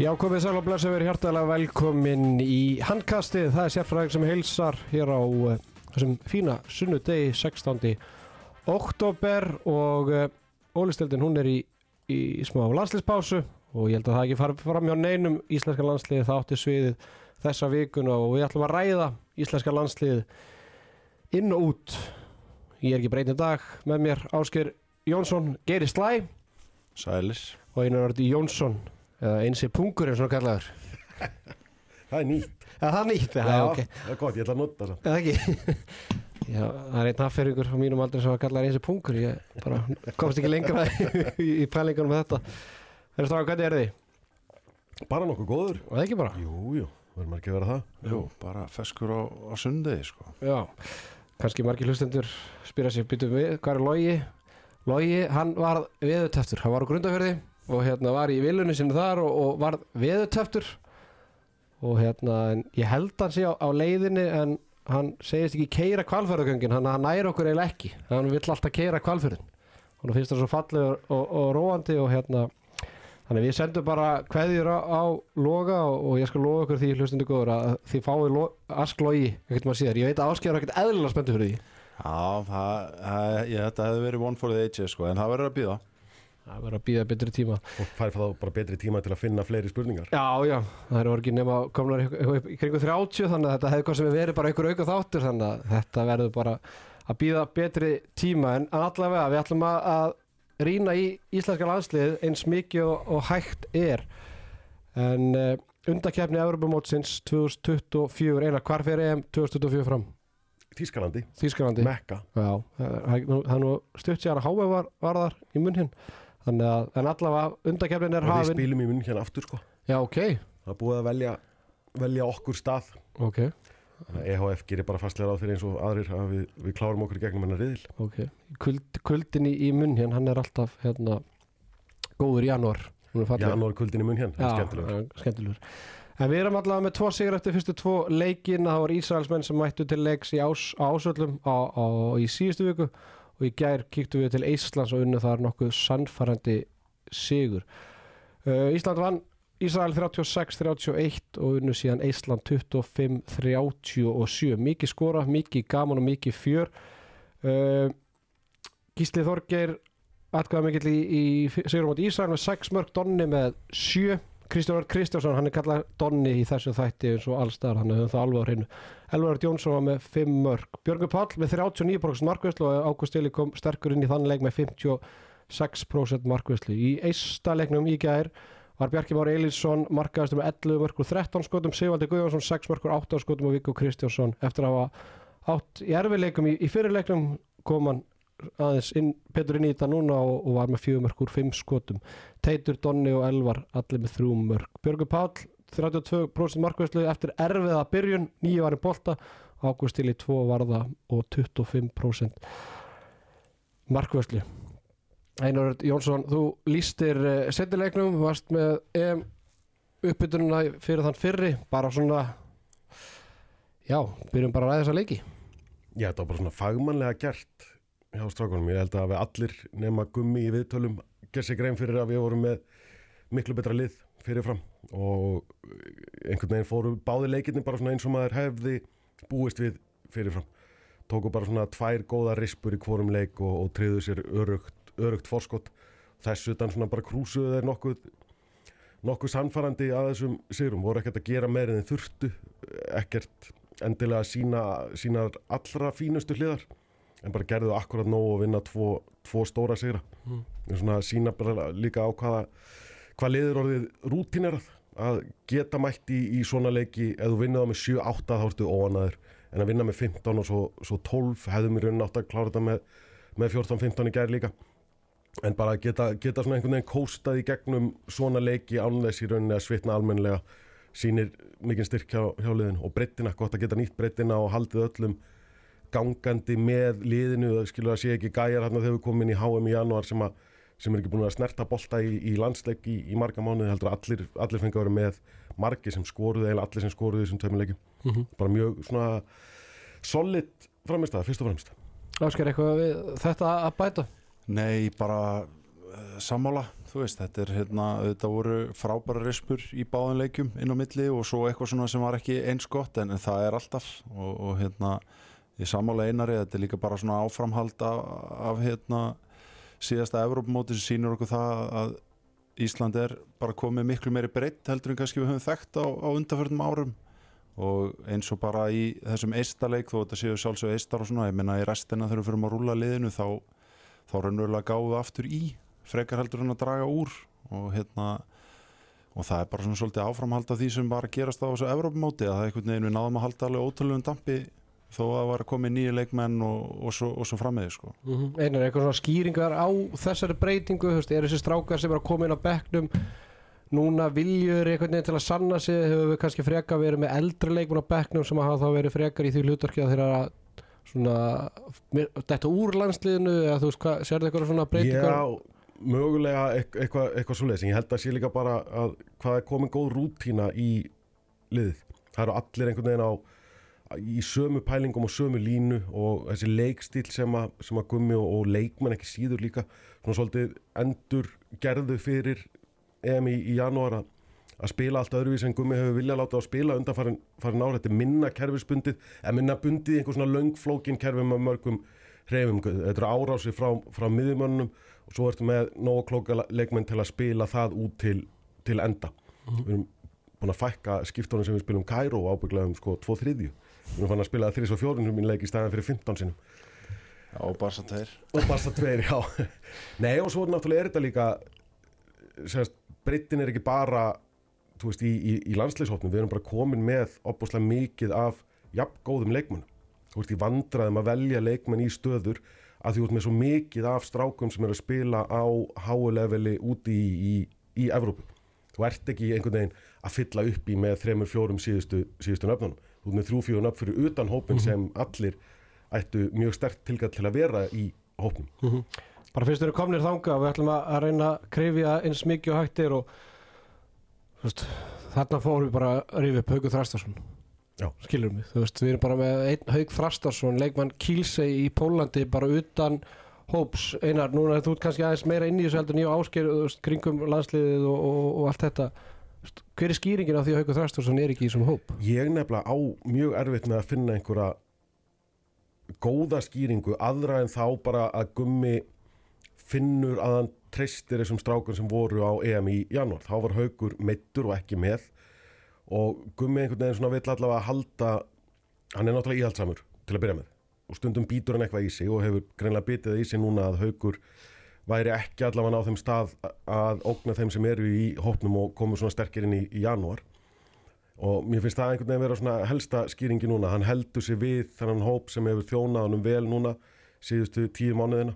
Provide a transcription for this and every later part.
Já, komið sæl og blessa verið hjartalega velkomin í handkastið. Það er sérfræðing sem heilsar hér á uh, þessum fína sunnudegi 16. oktober og uh, Ólisteldin hún er í, í smá landsliðspásu og ég held að það ekki fara fram hjá neinum íslenska landsliði það átti sviðið þessa vikuna og við ætlum að ræða íslenska landslið inn og út. Ég er ekki breytið dag með mér Ásker Jónsson, Geiri Slæ Sælis og Einar Ordi Jónsson eða einsi pungur er svona kallaður. Það er nýtt. Það er nýtt, já, já, ok. Það er gott, ég ætla að nota það. Eða ekki? Já, það er einn aðferðingur á mínum aldrei sem að kalla einsi punkur. Ég bara komst ekki lengra í, í pælingunum með þetta. Það er stráðan, hvernig er þið? Bara nokkuð góður. Og það ekki bara? Jú, jú, verður að vera það. Jú, bara feskur á, á sundegi sko Já, kannski margir hlustendur spyrja sér, byttum við, hvað er Logi? Logi, hann var veðutöftur, hann var á grundafjörði og hérna var í vilunni sinni þar og, og var veðutöftur og hérna, ég held hann sé á, á leiðinni en hann segist ekki keira kvalfjörðagöngin, hann, hann næri okkur eiginlega ekki, hann vill alltaf keira kvalfjörðin hann finnst það svo falleg og, og, og róandi og hérna Þannig við sendum bara kveðjur á, á loga og, ég skal lofa okkur því hlustundu góður að þið fáið lo, asklogi ekkert maður síðar. Ég veit að áskjör er ekkert eðlilega spenntu fyrir því. Já, það, það, ég, þetta hefði verið one for the ages sko En það verður að býða Það verður að býða betri tíma. Og fær þá bara betri tíma til að finna fleiri spurningar. Já, já, það eru orgið nema í kringu 30 þannig að þetta hefði hvað sem verið bara einhver auka þáttur þannig að þetta verður bara að býða betri tíma en allavega við ætlum að, að rýna í íslenska landslið eins mikið og, og hægt er en uh, undakefni Evropamótsins 2024 eina hvar fyrir EM 2024 fram? Þískalandi, Þískalandi Mekka. Já, það er nú- það stutt sér að HV var, var þar í munn hinn þannig að, en allavega undakefnin er Og við spilum í munn hérna aftur sko. Já, ok, Það er búið að velja, velja okkur stað. ok, EHF gerir bara fastlega ráð fyrir eins og aðrir að við, við klárum okkur í gegnum hennar riðil. ok Kuld, Kuldin í, í munn hérna, hann er alltaf hérna, góður janúar. Janúar kuldin í munn hérna, skemmtilegur. En við erum allavega með tvo sigur eftir fyrstu tvo leikin það var Ísraelsmenn sem mættu til leiks í ás, ásöldum á, á, í síðustu viku og í gær kíktu við til Íslands og unnu þar nokkuð sannfærandi sigur. Uh, Ísland vann Ísrael 36-31 og unnu síðan Ísland 25-37 mikið skora, mikið gaman og mikið fjör. Uh, Gísli Þorgeir atkvæða mikill í, í sigurum átt Ísrael með 6 mörg, Donni með 7 Kristján Kristjánsson, hann er kallað Donni í þessu þætti eins og allstar, hann hefur það alveg á hreinu. Elvar Jónsson var með 5 mörg Björgur Pall með 39% markvæslu og Ágúst Eli kom sterkur inn í þann leik með 56% markvæslu í eista leiknum í gær var Bjarki Már Elísson markaðist með 11 mörgur 13 skotum, Sigvaldi Guðjónsson 6 mörgur 8 skotum og Viggo Kristjánsson eftir að hafa átt í erfileikum í, í fyrirleiknum kom hann aðeins inn, betur inn í þetta núna og, og var með fjögur mörg úr fimm skotum. Teitur, Donni og Elvar allir með þrjú mörg Björgur Páll 32% markvæslu eftir erfiða byrjun nýju var í bolta. Ágúst til í 2 varða og 25% markvæslu Einar Jónsson þú lístir uh, setileiknum varst með EM uppbytununa fyrir þann fyrri. Bara svona já, byrjum bara að ræða þessa leiki. Já, þetta var bara svona fagmannlega gert hjá strákunum. Ég held að við allir nema gummi í viðtölum gerð sér grein fyrir að við vorum með miklu betra lið fyrirfram og einhvern veginn fóru báði leikinni bara svona eins og maður hefði búist við fyrirfram. Tóku bara svona tvær góða rispur í hvorum leik og, og triðu sér örugt, örugt forskott. Þessu utan svona bara krúsuðu þeir nokkuð nokkuð sannfarandi að þessum sigrum voru ekkert að gera meir en þeir þurftu ekkert endilega sína sínar allra fínustu hliðar en bara gerðu akkurat nóg að vinna tvo, tvo stóra sigra. Mm. svona sína bara líka á hvaða hvað liður orðið rútinerað að geta mætt í, í svona leiki. Ef þú vinnur það með 7-8 þá ertu óanaður en að vinna með 15 og svo, svo 12 hefðum í raunin átt að klára þetta með, með 14-15 í gær líka. En bara geta, geta svona einhvern veginn kóstað í gegnum svona leiki án þess í rauninni að svitna almennilega. Sýnir mikinn styrk hjá, hjá liðinu og breyttina, gott að geta nýtt breyttina og haldið öllum gangandi með liðinu, það skilur að sé ekki gæjar hérna þegar við komum inn í HM í janúar sem, að, sem er ekki búin að snerta bolta í, í landsleik í, í marga mánuði, heldur að allir, allir fengi að vera með margi sem skoruði, eða allir sem skoruði þessum tveimur leikjum, Mhm. bara mjög svona solid framist það, fyrst og fremst. Ásker eitthvað við þetta að bæta? Nei, bara uh, sammála þú veist, þetta er hérna, þetta voru frábæra rispur í báðum leikjum inn á milli og svo eitthvað svona sem var ekki eins gott en, en það er alltaf og, og hérna, ég samála einari þetta er líka bara svona áframhald af, af hérna, síðasta Evrópumóti sem sýnir okkur það að Ísland er bara komið miklu meiri breytt heldur en kannski við höfum þekkt á, á undarförnum árum. Og eins og bara í þessum eistaleik þó þetta séu sjálfsög eistar og svona ég minna í restina þegar við fyrir að rúla liðinu þá, þá raunverulega gáðu aftur í frekar heldur en að draga úr. Og hérna og það er bara svona svolítið áframhald af því sem var að gerast á þessu Evrópumóti að það er einhvern veginn við náðum að halda alveg ótrúlegum dampi þó að það var að koma nýju leikmenn og, og svo, og svo frammiði sko. Mm Einar, eitthvað svona skýringar á þessari breytingu, veist, er þessi strákar sem er að koma inn á bekknum núna viljur einhvern veginn til að sanna sig hefur við kannski frekar verið með eldri leikmenn á bekknum sem hafa þá verið frekar í því hlutverki að þeirra svona þetta úr landsliðinu eða þú veist, hvað, sérðu eitthvað svona breytingar? Já, mögulega eit- eitthvað, eitthvað svoleiðis en ég held að sé líka bara að hvað er komin góð rútína í liðið. Það eru allir einhvern veginn á í sömu pælingum og sömu línu og þessi leikstíl sem að, sem að gummi og, og leikmenn ekki síður líka svona svolítið endur gerðu fyrir EM í, í janúar að, að spila allt öðruvís en gummi hefur viljað láta á spila undan farin, ára, þetta minna kerfisbundið en minna bundið í einhver svona löngflókin kerfi með mörgum hreyfum, þetta eru árásir frá, frá miðjumönnum og svo ertu með nógu klóka leikmenn til að spila það út til, til enda. Við erum búin að fækka skiptunum sem við spilum Kæró ábygglega um sko 2 þriðju við erum fann að spila 3 og 4 sem mín leik í staðan fyrir 15 sinum Já, og bara samt þeir og Barca 2, já. Nei og svo náttúrulega er þetta líka sérst, breytin er ekki bara þú veist, í, í, í landsleishopnum við erum bara komin með opbúslega mikið af jafngóðum leikmenn þú veist, í vandraðum að velja leikmenn í stöður að þú veist með svo mikið af strákum sem eru að spila á háuleveli úti í, í, í Evrópu. Þú ert ekki einhvern veginn að fylla upp í með þremur, fjórum síðustu, síðustu nöfnunum þú með þrjú, fjórum nöfn fyrir utan hópin sem allir ættu mjög sterkt tilgætt til að vera í hópnum. Bara fyrst eru komnir þanga og við ætlum að að reyna að krifja eins mikið og hægt er og veist, þarna fórum við bara að rífa upp Haugur Þrastarsson Já. skilur mig, þú veist, við erum bara með einn Haug Þrastarsson, leikmann Kílsei í Pólandi bara utan hóps, Einar, núna þú ert kannski aðeins meira inn í þessu heldur nýja ásker kringum landsliðið og, og, og allt þetta hver er skýringin á því að Haugur Þrastarsson er ekki í þessum hóp? ég nefnilega á mjög erfitt með að finna einhverja góða skýringu aðra en þá bara að gummi finnur að hann treystir þessum strákun sem voru á EM í janúar þá var haugur meittur og ekki með og gummi einhvern veginn svona vill allavega halda hann er náttúrulega íhaldsamur til að byrja með og stundum býtur hann eitthvað í sig og hefur greinlega bitið það í sig núna að haugur væri ekki allavega á þeim stað að ógna þeim sem eru í hópnum og komu svona sterkir inn í, í janúar. Og mér finnst það einhvern veginn vera svona helsta skýringi núna, hann heldur sig við þennan hóp sem hefur þjónað honum vel núna síðustu tíu mánuðina.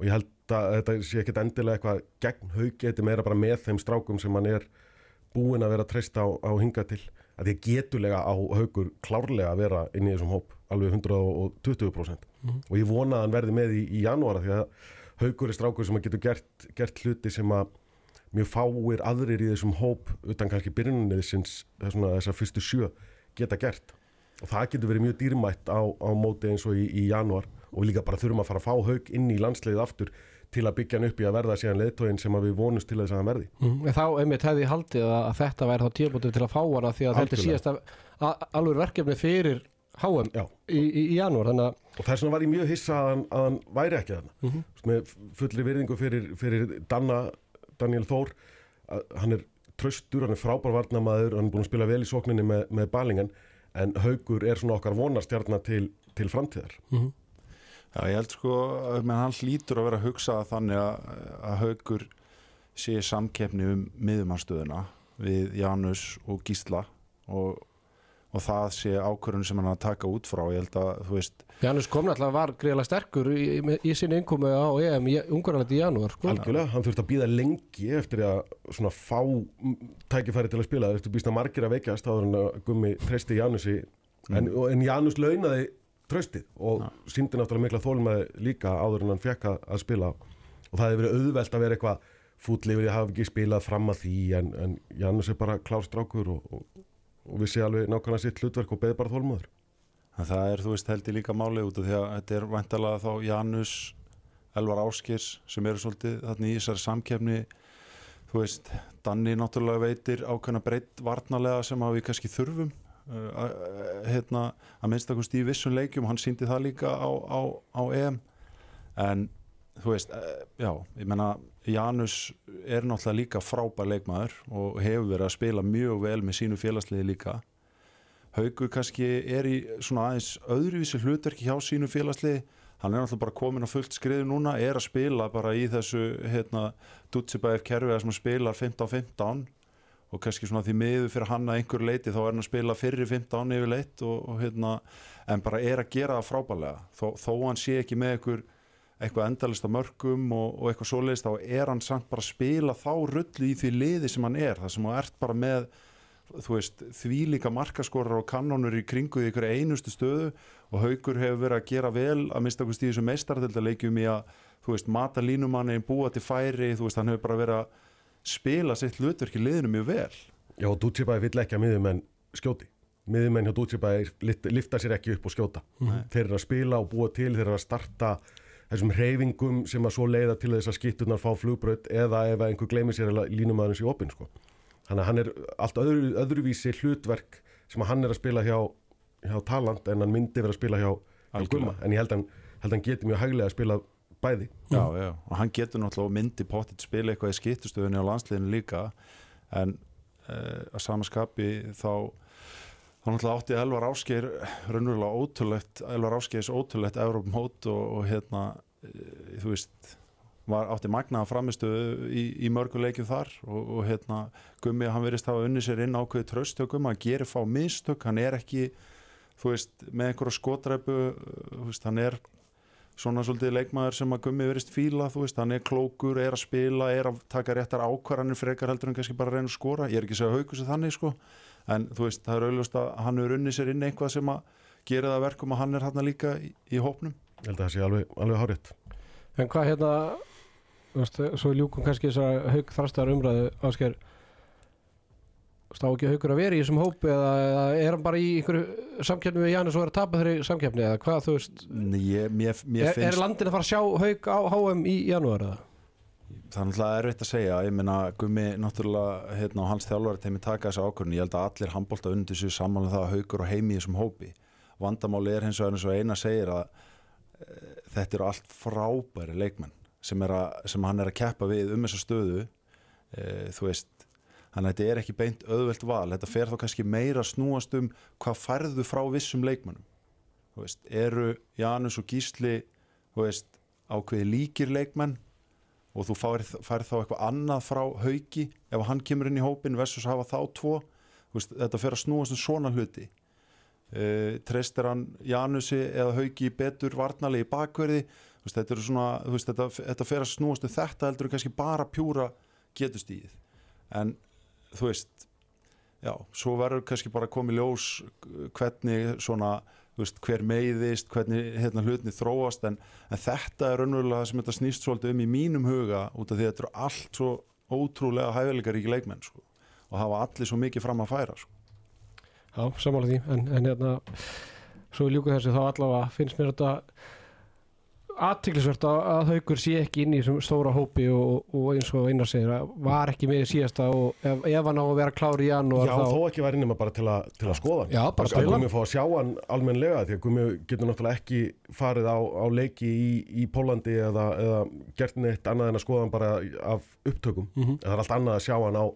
Og ég held að þetta sé ekkert endilega eitthvað gegn haugi, þetta er meira bara með þeim strákum sem hann er búinn að vera að treysta á, á hinga til, að því að getulega á haugur klárlega að vera inn í þessum hóp alveg 120% og ég vona að hann verði með í, í janúara því að haugur er strákur sem að getur gert, gert hluti sem að mjög fáir aðrir í þessum hóp utan kannski byrjunni sinns þessar fyrstu sjö geta gert og það getur verið mjög dýrmætt á, á móti eins og í, í januar og líka bara þurfum að fara að fá haug inn í landsliðið aftur til að byggja hann upp í að verða síðan leiðtógin sem að við vonumst til þess að hann verði Mm. Þá einmitt hefði haldið að, að þetta væri þá tíðbútið til að fá hana því að þetta er Algjörlega. a- alveg verkefni fyrir HM Já. í, í, í janúar þannig að og þess vegna var ég mjög hissa að hann, að hann væri ekki þarna mm Mhm. með fullri virðingu fyrir, fyrir Danna, Daniel Þór að hann er tröstur, hann er frábær varnamaður hann er búin að spila vel í sókninni með, með balingen en Haugur er svona okkar vonarstjarnar til, til framtíðar Já, ég held sko, að- menn hann hlýtur að vera að hugsa þannig að, að haugur sé samkeppni um miðumarstöðuna við Janus og Gísla og, og það sé ákvörðun sem hann að taka út frá. Ég held að, þú veist, Janus kom náttúrulega var greiðlega sterkur í, í, í sinni innkomu á EM í Ungarlandi í janúar sko. algjörlega, hann þurfti að býða lengi eftir að svona fá mm, tækifæri til að spila, það ertu býst að margir að veikjast áður en að gummi treysti Janusi en, og- en Janus launaði tröstið og Ja. síndi náttúrulega mikla þólmaði líka áður en hann fekk að, spila. Og það hefur verið auðvelt að vera eitthvað fúll yfir að hafa ekki spilað fram að því en, en Janus er bara klárstrákur og, og, og við sé alveg nákvæmlega sitt hlutverk og beði bara þólmaður það er, þú veist, held ég líka máli út af því að þetta er væntalega þá Janus Elvar Áskirs sem eru svolítið þarna í þessari samkeppni. Þú veist, Danni náttúrulega veitir ákveðna breytt varnalega sem að við kannski þurfum uh, að, hérna, að minnst okkur stíð vissum leikjum, hann síndi það líka á, á, á EM. En þú veist, uh, já, ég menna Janus er náttúrulega líka frábær leikmaður og hefur verið að spila mjög vel með sínu félagsliði líka. Haugur kannski er í svona aðeins öðruvísi hlutverki hjá sínu félagsliði hann er náttúrulega bara komin á fullt skriðu núna er að spila bara í þessu hérna, Dutsibæf kerfið sem spilar 15-15 og kannski svona því miður fyrir hann að einhver leiti þá er hann að spila fyrir 15 yfir leitt og, og hérna, en bara er að gera það frábælega þó, þó hann sé ekki með einhver eitthvað endalist á mörgum og, og eitthvað svoleiðist þá er hann samt bara að spila þá rullu í því liði sem hann er. Það sem hann ert bara með veist, því líka markaskorar og kannonur í kringu í ykkur einustu stöðu og Haugur hefur verið að gera vel að mista okkur stíðu sem meistarðildaleikjum í að, veist, mata línumanni búa til færi, veist, hann hefur bara verið að spila sitt hlutverk í liðinu mjög vel. Já, Dútsibæði vill ekki að miðjumenn skjóti. Miðjumenn hjá Dútsibæði lifta sér ekki upp og skjóta. Nei. þeir eru að spila og búa til, þeir eru að starta þessum reyfingum sem að svo leiða til þess að skittunar fá flugbröð eða ef einhver gleymir sér að línumæðurins í opinn sko. þannig að hann er allt öðru, öðruvísi hlutverk sem að hann er að spila hjá, hjá Taland en hann myndi vera að spila hjá, hjá. Gumma en ég held að hann, hann geti mjög hæglega að spila bæði já, já, og hann getur náttúrulega myndi pottit spila eitthvað í skiptustöðunni á landsliðinu líka en uh, að samaskapi þá þá náttúrulega átti Elvar Ásgeir raunverulega ótrúlegt Elvar Ásgeirs ótrúlegt Evrópum hót og, og hérna uh, þú veist var, átti magnaða framistöðu í, í mörgu leikjum þar og, og hérna Gummi hann verist hafa unni sér inn ákveði tröst hjá Gummi, hann gerir fá mistök hann er ekki, þú veist með einhverja skotræpu, þú veist hann er svona svolítið leikmaður sem að Gummi verist fíla, þú veist, hann er klókur er að spila, er að taka réttar ákvarðanir frekar heldur en kannski bara að reyna að skora. Ég er ekki að segja en þú veist, það er auðvitað að hann er unni sér inn eitthvað sem að gera það verkum að hann er hann líka í, í hópnum. Ég held að það sé alveg, alveg hárétt En hvað hérna þú veist, svo ljúkum kannski þess að haug þrastar umræðu ásker stá ekki haugur að vera í þessum hópi eða, eða er hann bara í einhverju samkeppni við Janus og er að tapa þeirri samkeppni eða hvað þú veist? Ég, mér, mér er, er landin að fara að sjá haug á HM í janúar eða? Það er náttúrulega erfitt að segja. Ég meina Gummi náttúrulega hérna, og hans þjálfari teimi taka þessu ákvörðin ég held að allir handbólta undir sig saman um það að haugur og heimi í þessum hópi. Vandamáli er hins vegar eins og eina segir að e, þetta eru allt frábæri leikmenn sem, að, sem hann er að keppa við um þessa stöðu. E, þú veist þannig að þetta er ekki beint auðvelt val. Þetta fer þá kannski meira að snúast um hvað færðu frá vissum leikmennum þú veist, eru Janus og Gísli þú veist, ákveði líkir leikmenn og þú fær, fær þá eitthvað annað frá hauki ef hann kemur inn í hópin versus hafa þá tvo. Þú veist, þetta fer að snúast um svona hluti. Uh, treystir hann Janusi eða hauki betur varnalegi bakverði? Þú veist, þetta, svona, þú veist, þetta, þetta fer að snúast um þetta heldur en kannski bara pjúra getustíð en þú veist já, svo verður kannski bara komið ljós hvernig svona þú veist, hver meiðist, hvernig hérna, hlutni þróast en, en þetta er raunverulega það sem þetta snýst svolítið um í mínum huga út af því að þetta eru allt svo ótrúlega hæfileikaríki leikmenn sko, og hafa allir svo mikið fram að færa sko. Já, samála því en, en hérna svo ljúku þessu þá allavega finnst mér þetta aðtiklisvert að, að haugur sé ekki inn í þessum stóra hópi og, og eins og einar segir að var ekki með í síðasta og ef, ef hann á að vera klár í janúar Já, þá þó ekki væri nema bara til, a, til að skoða hann Já, bara spila hann. Gummi fá að sjá hann almennlega því að Gummi getur náttúrulega ekki farið á, á leiki í, í Pólandi eða, eða gert neitt annað en að skoða hann bara af upptökum Mhm. en það er allt annað að sjá hann á,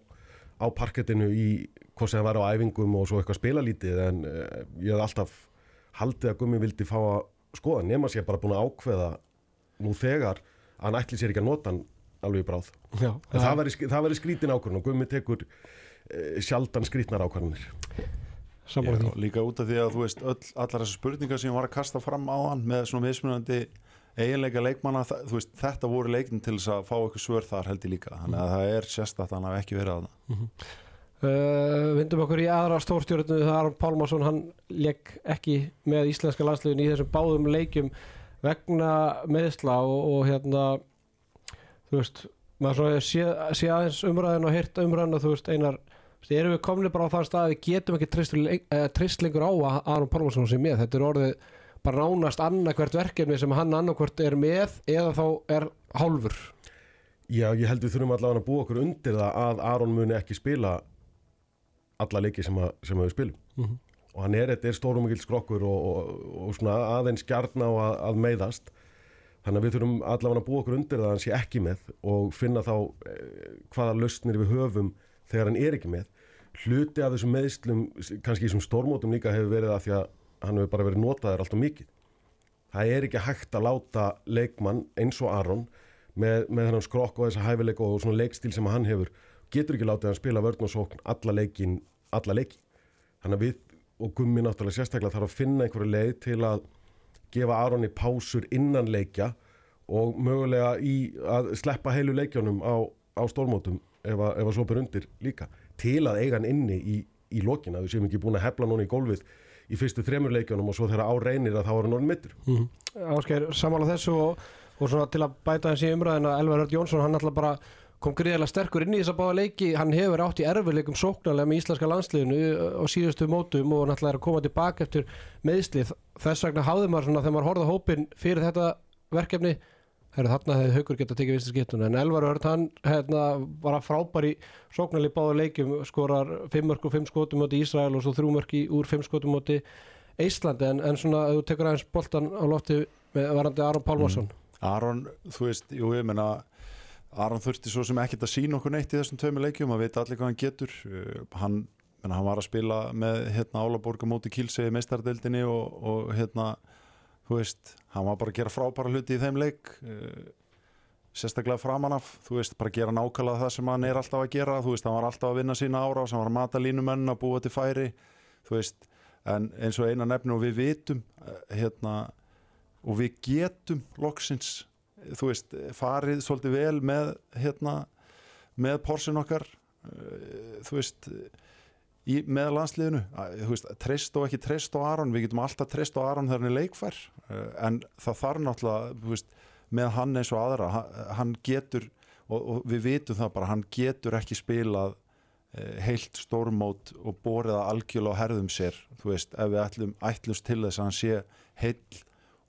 á parkettinu í hvort sem hann var á æfingum og svo eitthvað spila lítið en uh, ég hef alltaf haldið að Gummi vildi fá að skoða nema sér bara búin að ákveða nú þegar að hann ætli sér ekki að nota hann alveg í bráð. Já, en það væri skrítin ákvörðun og Gummi tekur uh, sjaldan skrítnar ákvörðunir. Líka út af því að þú veist öll, allar þessar spurningar sem var að kasta fram á hann með svona mismunandi eiginleika leikmanna, veist, þetta voru leikin til þess að fá eitthvað svör þar held ég líka. Þannig að það er sérstætt að hann hafi ekki verið að það uh, Vindum okkur í aðra stórstjórnu það Aron Pálmarsson, hann leik ekki með íslenska landsliðin í þessum báðum leikjum vegna meðsla og, og hérna þú veist, maður sé, sé aðeins umræðin og heyrt umræðin og þú veist, einar erum við komni bara á þann stað að við getum ekki uh, treyst lengur á að Aron Pálmarsson sé með, þetta er orðið bara nánast annað hvert verkefni sem hann annarkvort er með eða þá er hálfur. Já, ég held við þurfum allavega að búa okkur undir það að Aron muni ekki spila alla leiki sem, að, sem að við spilum. Mhm. og hann er, þetta er stórum mikill skrokkur og, og, og svona aðeins gjarna á að, að meiðast. Þannig að við þurfum allavega að búa okkur undir það að hann sé ekki með og finna þá eh, hvaða lausnir við höfum þegar hann er ekki með. Hluti af þessum meðslum kannski í þessum stórmótum líka hefur verið að því að hann hefur bara verið notaður alltaf mikið. Það er ekki hægt að láta leikmann eins og Aron með, með þennan skrokk og þessa hæfileik og svona leikstíl sem hann hefur getur ekki látið hann spila vörn og sókn alla leikin, alla leiki. Þannig að við og Gummi náttúrulega sérstaklega þarf að finna einhverju leið til að gefa Aroni pásur innan leikja og mögulega í að sleppa heilu leikjónum á, á stórmótum ef að, ef að svo ber undir líka. Til að eiga hann inni í, í lokina við séum ekki búin að hefla núna í gólfið í fyrstu þremur leikjónum og svo þegar á reynir að þá er hann orðin mittur Ásgeir, samála þessu og, og til að bæta þessi umræðina Elvar Hört Jónsson, hann alltaf bara kom gríðarlega sterkur inn í þess að báða leiki. Hann hefur átt í erfileikum sóknarlega með íslenska landsliðinu á síðustu mótum og náttúrulega er að koma tilbaka eftir meðslið þess vegna hafði maður svona þegar maður horfði á hópin fyrir þetta verkefni Heru, þarna hefði haugur getað tekið vistu skiptuna. En Elvar Hört hann hérna, var að frábær í sóknarlega báða leikum skorar 5 mörg og 5 skotum moti Ísrael og svo 3 mörg úr 5 skotum moti Íslandi en, en svona ef þú tekur aðeins boltan á lofti með varandi Aron Pálmarsson. Aron, þú veist, jú, ég menna Aron þurfti svo sem ekkert að sína okkur neitt í þessum tveimu leikjum, að veit allir hvað hann getur. Uh, hann, menna, hann var að spila með hérna Álaborga móti Kílsegi meistardeldinni og, og hérna þú veist, hann var bara að gera frábæra hluti í þeim leik uh, sérstaklega framan af, þú veist, bara gera nákvæmlega það sem hann er alltaf að gera, þú veist, hann var alltaf að vinna sína ára, hann var að mata línumenn að búa til færi, þú veist. En eins og eina nefni og við vitum uh, hérna, og við getum loksins þú veist, farið svolítið vel með hérna, með porsin okkar uh, þú veist í, með landsliðinu. Þú veist, treyst og ekki treyst á Aron við getum alltaf treyst á Aron þegar hann er leikfær uh, en það þarf náttúrulega þú veist, með hann eins og aðra hann, getur, og, og við vitum það bara hann getur ekki spilað uh, heilt stórmót og borið að algjörlega á herðum sér þú veist, ef við ætlum, ætlumst til þess að hann sé heill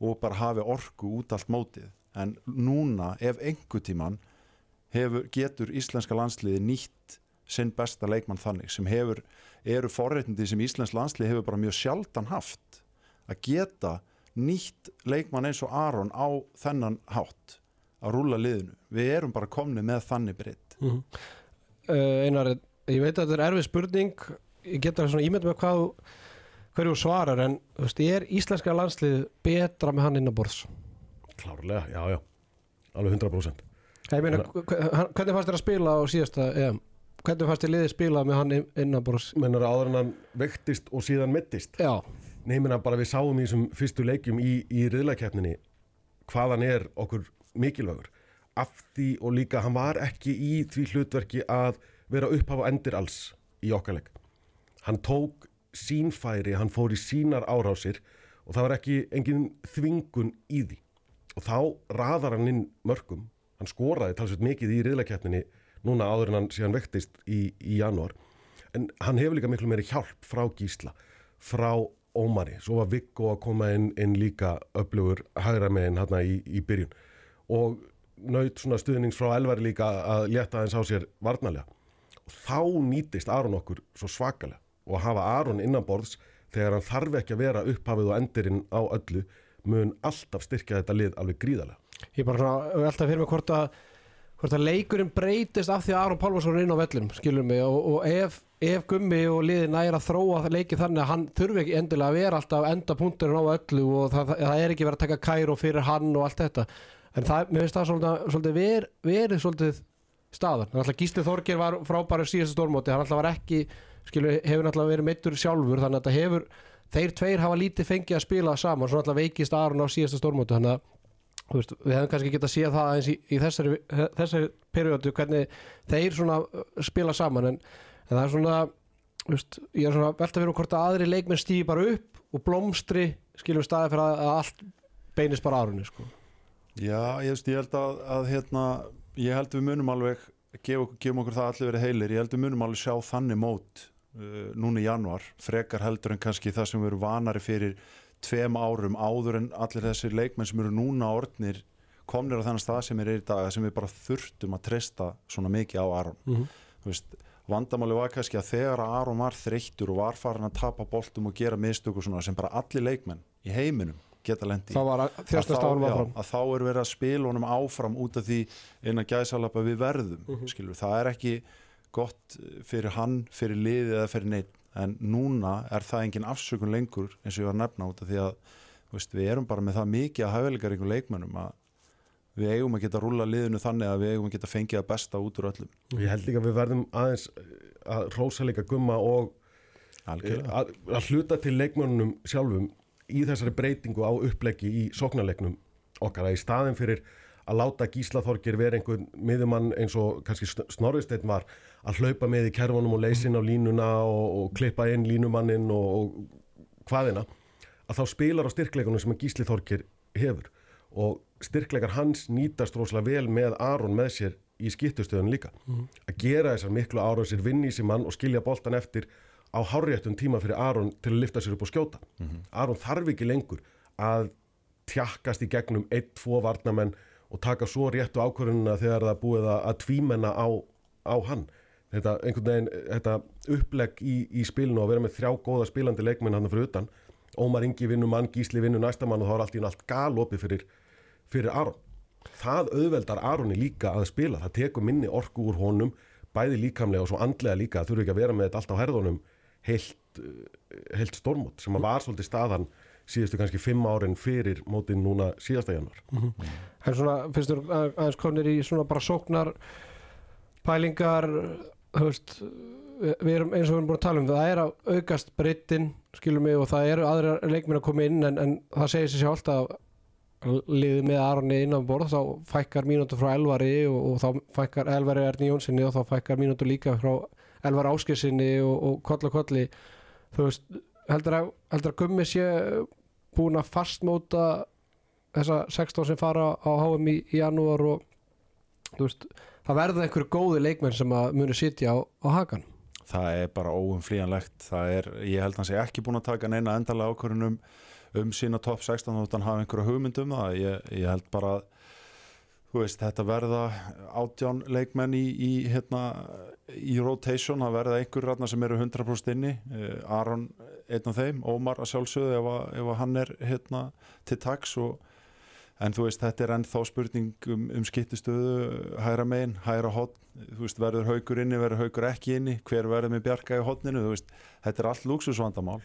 og bara hafi orku út allt mótið en núna ef einhver tíman hefur, getur íslenska landsliði nýtt sinn besta leikmann þannig sem hefur, eru forreitindi sem íslensk landslið hefur bara mjög sjaldan haft að geta nýtt leikmann eins og Aron á þennan hátt að rúla liðinu. Við erum bara komni með þannig breytt. mm -hmm. uh, Einar, ég veit að þetta er erfið spurning ég geta svona ímynd með hvað hverju svarar en veist, er íslenska landslið betra með hann innaborðs? Klárlega, já, já, alveg 100% Ég meina, hvernig fannst þér að spila á síðasta EM? Hvernig fannst þér liðið spila með hann innaborðs? mennar áður en hann vektist og síðan mittist. Já, Nei, menna bara við sáum í þessum fyrstu leikjum í, í riðlakeppninni hvað hann er okkur mikilvægur. Af því og líka hann var ekki í því hlutverki að vera upphafa endir alls í okkar leik. Hann tók sínfæri, hann fór í sínar árásir og það var ekki engin þvingun í því og þá raðar hann inn mörgum hann skoraði talsveit mikið í riðlakeppninni núna áður en hann síðan vektist í, í janúar. En hann hefur líka miklu meiri hjálp frá Gísla frá Ómari, svo var Viggo að koma inn, inn líka öflugur hægra megin hérna í, í byrjun. Og naut svona stuðnings frá Elvari líka að létta aðeins á sér varnalega og þá nýtist Aron okkur svo svakalega. Og að hafa Aron innanborðs þegar hann þarf ekki að vera upphafið og endirinn á öllu mun alltaf styrkja þetta lið alveg gríðarlega. Ég bara svona velta fyrir mig hvort að hvort að leikurinn breytist af því að Aron Pálmarsson er inn á vellum, skilur mig og, og ef, ef Gummi og liðin næra að þróa það leikið þannig að hann þurfi ekki endilega að vera alltaf enda punkturinn á öllu og það, það, það er ekki verið að taka kæru fyrir hann og allt þetta. En það, mér finnst það svolítið, svolítið ver, verið svolítið staðan, þannig að Gísli Þorgir var frábæri síðasta stórmóti, hann alltaf var ekki skilur, hefur alltaf verið meittur sjálfur þannig að þetta hefur, þeir tveir hafa lítið fengið að spila saman, svona alltaf veikist Aron á síðasta stórmóti, þannig að veist, við hefum kannski getað að síða það aðeins í, í þessari, þessari periodu hvernig þeir uh, spila saman en, en það er svona veist, ég er svona velta fyrir hvort að aðri leikmenn stýði bara upp og blómstri skilum staði fyrir að, að allt beinist bara árunni sko. Já, ég, veist, ég held að, að hérna, ég held við munum alveg gefa, gefum okkur það allir verið heilir, ég held við munum alveg sjá þannig mót uh, núna í januar, frekar heldur en kannski það sem erum vanari fyrir tveim árum áður en allir þessir leikmenn sem eru núna orðnir komnir á þennan stað sem er í dag sem við bara þurftum að treysta svona mikið á Aron Mhm. Þú veist, vandamáli var kannski að þegar að Aron var þreyttur og var farin að tapa boltum og gera mistök og svona sem bara allir leikmenn í heiminum geta lendi árum áfram að þá er verið að spila honum áfram út af því innan gæsalapa við verðum Mhm. skilur, það er ekki gott fyrir hann, fyrir liðið eða fyrir neitt en núna er það engin afsökun lengur eins og ég var að nefna út af því að veist, við erum bara með það mikið að hæfilegar ykkur leikmennum að við eigum að geta rúla liðinu þannig að við eigum að geta að besta út úr öllum. Ég held líka að við verðum aðeins eh, að rósa líka gumma og eh, að, að hluta til leikmönnum sjálfum í þessari breytingu á uppleggi í sóknarleiknum okkar. Að í staðin fyrir að láta Gísla Þorgir vera einhvern miðumann eins og kannski Snorristeinn var að hlaupa með í kerfunum og leysin á línuna og, og klippa inn línumannin og, og hvaðina að þá spilar á styrkleikunum sem að Gísli Þorgir hefur. Og styrkleikar hans nýtast rosalega vel með Aron með sér í skiptustöðun líka. Að gera þessar miklu Aron sér vinni í sér mann og skilja boltan eftir á hárréttum tíma fyrir Aron til að lifta sér upp og skjóta. Aron þarf ekki lengur að tjakkast í gegnum einn, tvo varnamenn og taka svo réttu ákvörðunina þegar það búið að tvímenna á, á hann þetta, einhvern veginn, þetta upplegg í, í spilinu og vera með þrjá góða spilandi leikmenn hann fyrir utan. Ómar Ingi vinnur mann, Gísli vinnur næsta mann og þá er allt í einu allt galopið fyrir, fyrir Aron. Það auðveldar Aroni líka að spila. Það tekur minni orku úr honum bæði líkamlega og svo andlega líka. Það þurfi ekki að vera með þetta allt á herðunum heilt, eh, heilt stormót sem að var svolítið staðan síðustu kannski fimm árin fyrir mótin núna síðasta januar en svona finnst að- aðeins konir í svona bara sóknar pælingar þú veist við við erum eins og við erum búin að tala um það er að aukast breyttin skilum mig og það eru aðra leikminn að koma inn en, en það segir sér sjálft að liðið með Aronni innan borð þá fækkar mínútur frá Elvari og, og þá fækkar Elvari Erni Jónssoni og þá fækkar mínútur líka frá Elvar Áskessinni og, og koll og kolli. Þú veist heldur að, heldur að Gummi sé búin að fastmóta þessa 16 sem fara á HM í, í janúar og þú veist, það verða einhverju góði leikmenn sem að muni sitja á, á hakan það er bara er, ég held að hann sé ekki búin að taka neina endalega ákvörðunum um sína top 16 þótt hann hafa einhverja hugmynd um það. Ég, ég held bara að veist, þetta verða átján leikmenn í, í hérna í rotation, það verða einhver rannar sem eru 100% inni, uh, Aron einn af þeim, Ómar að sjálfsögðu ef, að, ef að hann er hérna til taks og en þú veist, þetta er ennþá spurning um, um skiptistöðu hæra megin, hæra hotn þú veist, verður haugur inni, verður haugur ekki inni? Hver verður með bjarga í hotninu þú veist, þetta er allt lúksusvandamál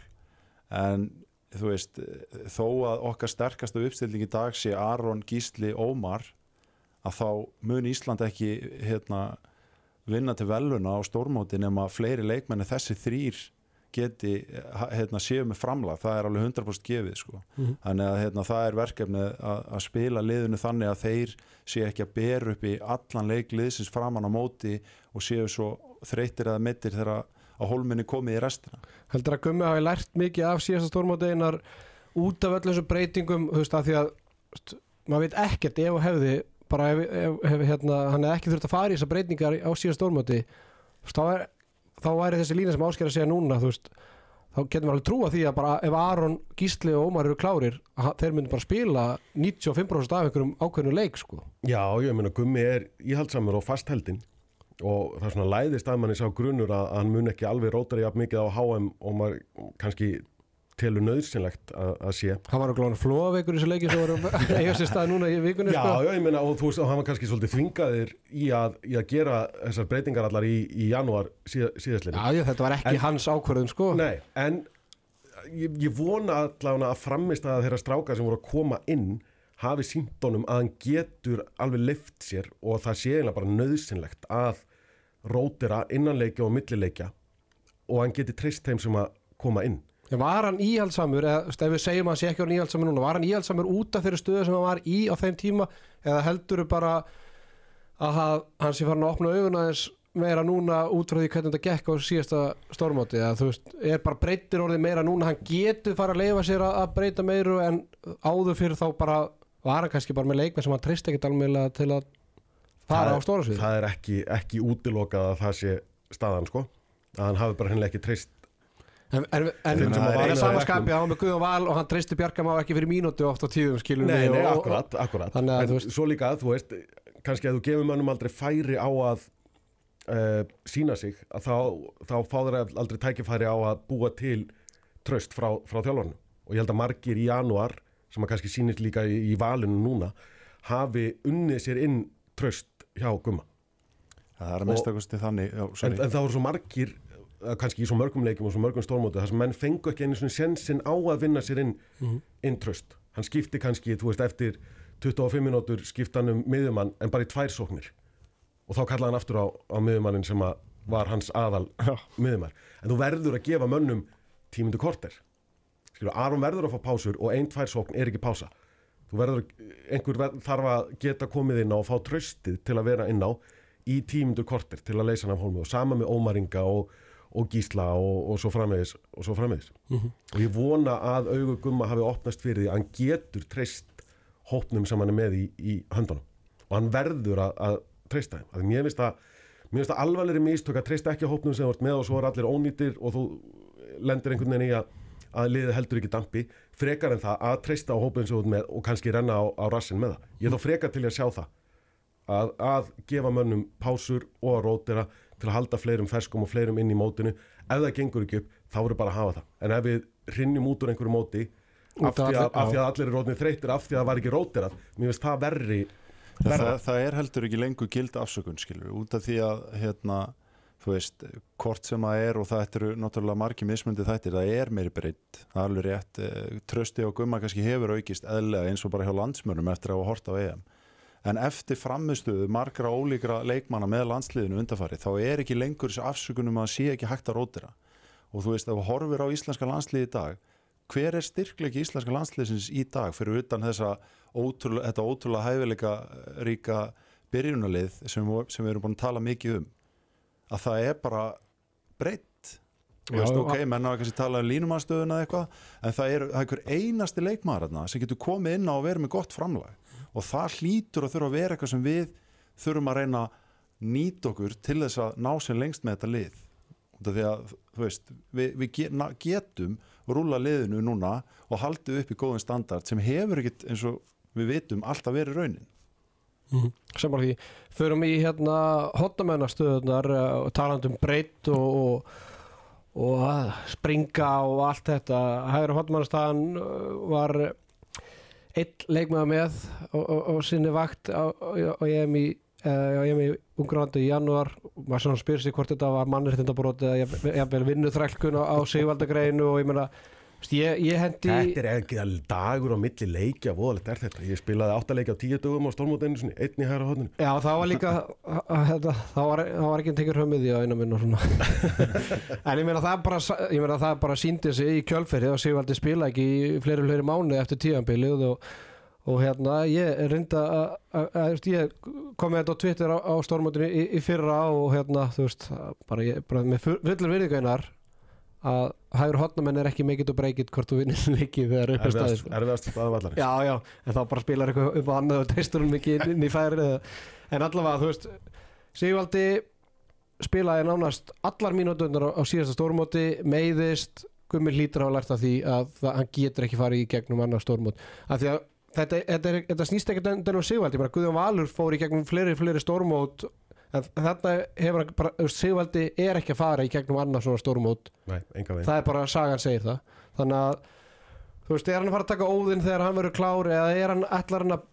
en þú veist þó að okkar sterkastu uppstilling í dag sé Aron, Gísli, Ómar að þá mun Ísland ekki hérna vinna til veluna á stórmóti nema fleiri leikmenni þessi þrýr geti hérna, séu með framlag það er alveg 100% gefið sko. Mhm. þannig að hérna, það er verkefni að, að spila liðinu þannig að þeir séu ekki að bera upp í allan leik liðsins framan á móti og séu svo þreytir eða mittir þegar að hólminni komið í restina heldur að Gummi hafi lært mikið af síðasta stórmótiðinar út af öllum þessum breytingum þú veist að því að veist, maður veit ekkert ef og hefði bara ef, ef, ef hérna, hann hefði ekki þurft að fara í þessar breytingar á síðasta veist, þá, er, þá væri þessi lína sem ásker að segja núna veist, þá getum við alveg trúa því að bara ef Aron, Gísli og Ómar eru klárir þeir myndi bara spila 95% af einhverjum ákveðnu leik sko. Já, ég meina Gummi er íhaldsamur og fastheldin og það er svona læðist að manni sá grunur að, að hann mun ekki alveg rótari jafn mikið á HM og maður kannski telur nöðsynlegt að, sé hann var að glóna flóaveikur í þessu leiki sem voru að eiga sér stað núna í vikunni Já, sko. já, ég meina og þú veist hann var kannski svolítið þvingaðir í að, í að gera þessar breytingar allar í, í janúar síð, síðastlinn já, já, þetta var ekki En- hans ákvörðun sko. Nei, en ég, ég vona allavega að framist að þeirra stráka sem voru að koma inn hafi sínt honum að hann getur alveg lift sér og það sé eiginlega bara nöðsynlegt að rótira innanleikja og millileikja og hann geti treyst þeim sem að koma inn var hann íhaldsamur, eða ef við segjum að hann sé ekki orðinn íhaldsamur núna, var hann íhaldsamur út af þeirri stöðu sem hann var í á þeim tíma eða heldur bara að ha- hann sé farin að opna augun aðeins meira núna út frá því hvernig þetta gekk á síðasta stórmóti? Eða þú veist, er bara breyttir orðið meira núna, hann getur fara að leifa sér að, breyta meiru en áður fyrir þá bara var hann kannski bara með leikmenn sem hann treyst ekkert alveg til að fara á Það- stóra svið Það er ekki, ekki útilokað að það sé staðan sko. Að hann hafi bara hennilega ekki treyst En, en, en, en að það reyna er á samanskapi bekknum. að hann með Guðjón Val og hann treysti Bjarka má ekki fyrir mínútu oft á tíðum skilur Nei, við nei, og- akkurat, akkurat. Þannig að En þú veist- svo líka, þú veist, kannski að þú gefur mönnum aldrei færi á að uh, sína sig að þá, þá fá þeir aldrei tækifæri á að búa til tröst frá, frá þjálfarnu og ég held að margir í janúar sem að kannski sýnist líka í, í valinu núna hafi unnið sér inn tröst hjá Gumma það er að minnstakosti þannig já, en, það voru svo margir eh, kannski í svo mörgum leikjum og svo mörgum stórmóti þar sem menn fengu ekki einu svona sjensin á að vinna sér inn, inn tröst hann skipti kannski, þú veist, eftir 25 minútur skipta hann um miðjumann en bara í tvær sóknir. Og þá kallaði hann aftur á, á miðjumannin sem að var hans aðal miðjumar en þú verður að gefa mönnum tímundu korter. Skilur, Aron verður að fá pásur og ein, tvær sókn er ekki pása. Þú verður, einhver ver, þarf að geta komið inn á og fá tröstið til að vera inn á í tímundu korter til að leysa hann af hólmi. Og sama með Ómaringa og, og Gísla og, og svo framvegis og svo framvegis. Og ég vona að augu gumma hafi opnast fyrir því að hann getur treyst hópnum sem hann er með í, í höndunum. Og hann verður að, að treysta þeim. Að mér finnst finnst það alvarlegri mistök að treysta ekki hópnum sem ert með og svo er allir ónýtir og þú lendir einhvern veginn í að, að liðið heldur ekki dampi frekar en það að treysta á hópum sem ert með og kannski renna á, á rassin með það. Ég er þá frekar til að sjá það. Að, að gefa mönnum pásur og að rótira til að halda fleirum ferskum og fleirum inn í mótinu. Ef það gengur ekki upp, þá verður bara að hafa það. En ef við hrinnjum út úr einhverju móti af því, að, af því að allir er rótnið þreytir, af því að það var ekki rótirað, mér finnst það verri það, verra. það er heldur ekki lengur gild afsökun skilur, út af því að hérna, þú veist, hvort sem það er og það eru náttúrulega margi mismundi þættir það er meiri breytt, það er alveg rétt eh, trösti og gumma kannski hefur aukist eðlega eins og bara hjá landsmörnum eftir að hafa hort á EM en eftir framistuðu margra ólíkra leikmanna með landsliðinu undarfari þá er ekki lengur þessi afsökunum að sé ekki hægt að rótira og þú veist, ef þú horfir á íslenska landsliði í dag hver er styrkleiki íslenska landsliðsins í dag fyrir utan þessa ótrúlega, þetta ótrúlega hæfileika ríka byrjunarlið sem, sem við erum búin að tala mikið um? Að það er bara breytt Já, veist, ok, menn á kannski tala um línumanstöðuna eða eitthvað, en það er, það er einhver einasti leikmaður sem getur komið inn á að vera með gott framlag og það hlýtur að þurfa að vera eitthvað sem við þurfum að reyna að nýta okkur til þess að ná sem lengst með þetta lið. Því að, veist, við, við getum rúla liðinu núna og haldið upp í góðin standard sem hefur ekkit eins og við vitum alltaf verið raunin. Sem var því förum í hérna hotnamennastöðunar og talandi um breytt og, og, og springa og allt þetta. Hægur hotnamennastæðan var einn leikmaður með og, og, og sinni vakt á, á, á EM í uh, á EM í Ungrandi í janúar. Og maður svona spyr sig hvort þetta var mannréttindabrót eða jafn- jafnvel vinnuþrælkun á, á Sigvaldagreinu og ég meina ég, ég hendi Þetta er ekki dagur á milli leikja, voðalegt er þetta. Ég spilaði áttaleiki á tíu dögum á stormótinu, svona einn í hæra hodninu. Já, það var líka þetta, það var, það var ekki höfmið í á einu minn og svona en ég meina það bara ég meina það bara síndi sig í kjölferði og Sigvaldi spila ekki í fleiri fleiri mánu eftir tíðanbilið og, og hérna ég reynda að, ég kom með þetta á Twitter á, á stormotinu í, í fyrra og hérna þú veist bara, ég, bara með full- fullur virðingaunar að hægur hotnamenn er ekki make it og break it hvort þú vinnir leikið þegar upp er staðið Erfiðast, erfiðast staða vallarins. Já, já, en þá bara spilar eitthvað upp á annað og teistur hún mikið inn í færi en allavega, þú veist Sigvaldi spilaði nánast allar mínúturnar á, á síðasta stórmóti meiðist, Gummi hlýtur hafa lært af því að það, hann getur ekki farið í gegnum annar stórmót, af því að þetta, þetta, þetta snýst ekkert enn um Sigvaldi bara Guðjón Valur fór í gegnum fleiri, fleiri stórmót en þarna hefur hann bara, Sigvaldi er ekki að fara í gegnum annar svona stórmót Nei, það er bara sagan segir það. Þannig að þú veist, er hann að fara að taka óðinn þegar hann verður klár eða er hann ætlar hann að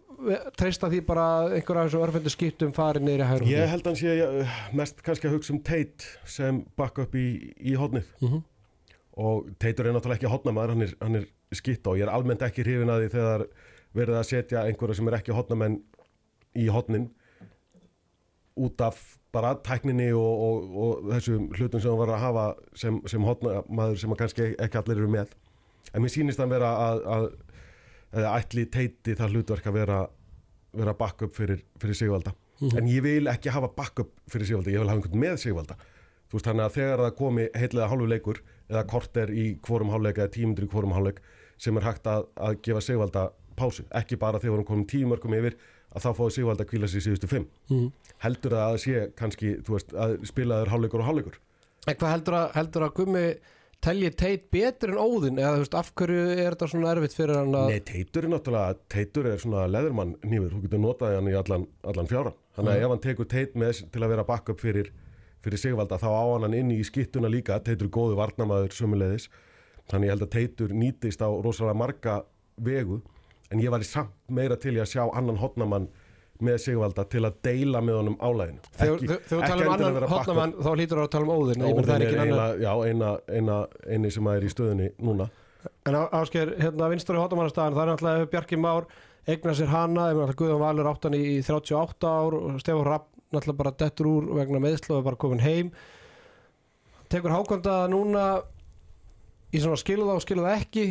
treysta því bara að einhver af þessu örfendu skiptum fari niður í hægrum Ég held að hann sé uh, mest kannski að hugsa um Tate sem bakk upp í, í hodnið Mhm. og Teitur er náttúrulega ekki hodnamaður, hann er, hann er skitt og ég er almennt ekki hrifin að því þegar verið að setja einhverja sem er ekki hodnamenn í hodnin út af bara tækninni og, og, og þessum hlutum sem hann var að hafa sem, sem hodnamaður sem að kannski ekki allir eru með. En mér sýnist hann vera að, að eða ætli Teiti það hlutverk að vera, vera backup fyrir, fyrir Sigvalda. En ég vil ekki hafa backup fyrir Sigvalda, ég vil hafa einhvern með Sigvalda. Þú veist þannig að þegar það komi heitlega hálfu leikur eða korter í hvorum hálfleik eða tímundur í hvorum hálfleik sem er hægt að, að gefa Sigvalda pásu, ekki bara þegar erum komin tíu mörgum yfir að þá fáið Sigvalda að kvíla í síðustu fimm Mhm. heldur það að sé kannski, þú veist, að spilaður hálfleikur og hálfleikur En hvað heldur að, heldur að Gummi telji teit betur en óðinn eða þú veist, af hverju er þetta svona erfitt fyrir hann að Nei, Teitur er náttúrulega, Teitur er svona leðurmann nýfur, þú getur notað hann í allan, allan fjáran. Þannig að Mm. ef hann tekur Teit með til að vera backup fyrir, fyrir Sigvalda þá á hann inn í skittuna líka, Teitur er góðu varnamaður sömuleiðis. Þannig að Teitur nýtist á rosalega marga vegu, en ég var í samt meira til í að sjá annan hotnamann með Sigvalda til að deila með honum álæðinu. þegar þú tala um annan hotnamann þá hlýtur það að tala um ég menn það er annan eina, já, eina, eina, eini sem er í stöðunni núna. En á- Ásgeir, hérna vinstur í hotamannastæðan, það er náttúrulega Bjarki Már eignar sér hana, ef náttúrulega Guðjón Valur áttan í 38 ár og Stefán Rapp náttúrulega bara dettur úr vegna meðslu og er bara komin heim. Tekur hákonda núna í svona skiluða og skiluða ekki.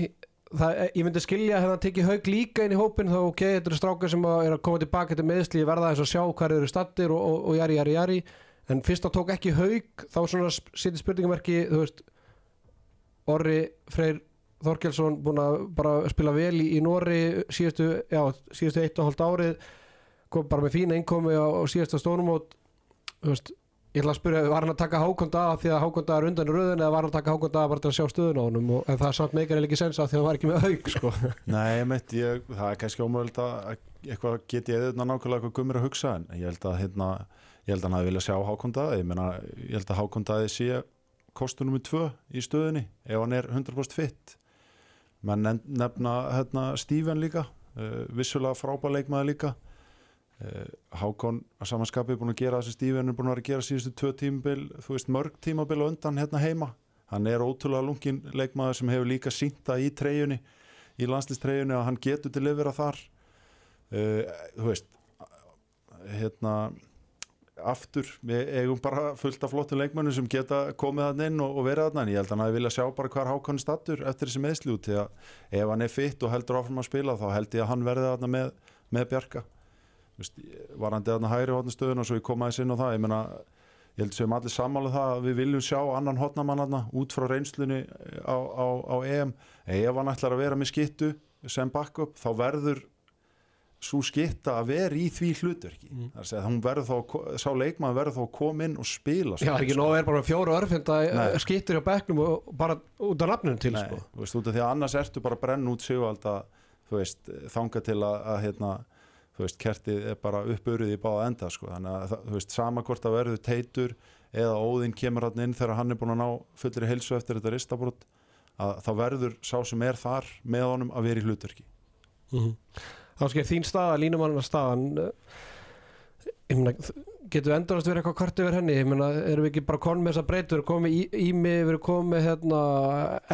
Það, ég myndi skilja hefði hann tekið haug líka inn í hópin þá ok, þetta eru strákar sem að er að koma tilbaka til meðsli, verða þess að sjá hvað eru stattir og, og, og jari, jari, jari. En fyrst þá tók ekki haug þá svona sitið spurningamerki, veist Orri Freyr Þorkelsson búin að bara spila vel í, í Nóri síðustu, já, síðustu eitt og hálft árið kom bara með fína innkomi á, á síðasta stórumót þú veist, ég ætla að spyrja, var hann að taka hákonda af því að hákonda er undan í röðun eða var hann að taka hákonda af bara til að sjá stöðun á og, en það er samt meikar ekki sens af því að hann var ekki með haug sko. Nei, ég meit, ég, það er kannski ómögulegt að að eitthvað get ég eða nákvæmlega eitthvað gummir að hugsa en ég held að hérna, ég held að hann hafi viljað sjá Hákondaði, ég meina, ég held að Hákondaði sé kostur nummið tvö í stöðunni ef hann er 100% fitt menn nefn- nefna hérna, Stíven líka, uh, vissulega frábæleikmaði líka uh, Hákon að samanskapi er búin að gera þessi Stíven er búin að gera síðustu tvö tímabil þú veist mörg tímabil á undan hérna heima. Hann er ótrúlega lungin leikmaður sem hefur líka sínta í treyjunni í landslýstreyjunni að hann getur til yfir að þar. Uh, þú veist hérna aftur, við eigum bara fullt af flottum leikmönnum sem geta komið hann inn og, og verið hann, ég held að hann vilja sjá bara hvað Hákon stattur eftir þessi meðsli út því að ef hann er fitt og heldur áfram að spila þá held ég að hann verði hann með, með Bjarka Þú veist, var hann deðan hægri hotna stöðun og svo ég kom aðeins inn á það ég meina, ég held sem allir sammála það að við viljum sjá annan hotnamann hann út frá reynslunni á, á, á EM ef hann ætlar að vera með skittu sem backup þá verður svo skitta að vera í því hlutverki Mm. þar að segja að hún verður þá að sá leikmaður verður þá að koma inn og spila Já, ekki nóg að er bara fjóru örfinda Nei. skittur hjá bekknum og bara út af nafninu til Nei, sko. þú veist, út af því að annars ertu bara að brenna út sigvalda þú veist, þanga til að, að hérna, þú veist, kertið er bara uppurðið í báða enda, sko, þannig að þú veist, sama hvort að verður teitur eða óðinn kemur hann inn þegar hann er búin að ná fullri heilsu eftir þetta ristabrót að þá verður sá sem er þar með honum að vera í hlutverki. Mm Þá sker þín staða, línumannar staðan eh, meina, getur við endurast verið eitthvað kvart yfir henni? Meina, erum við ekki bara konum með þessa breyt við erum komið í, mig, við erum komið hérna,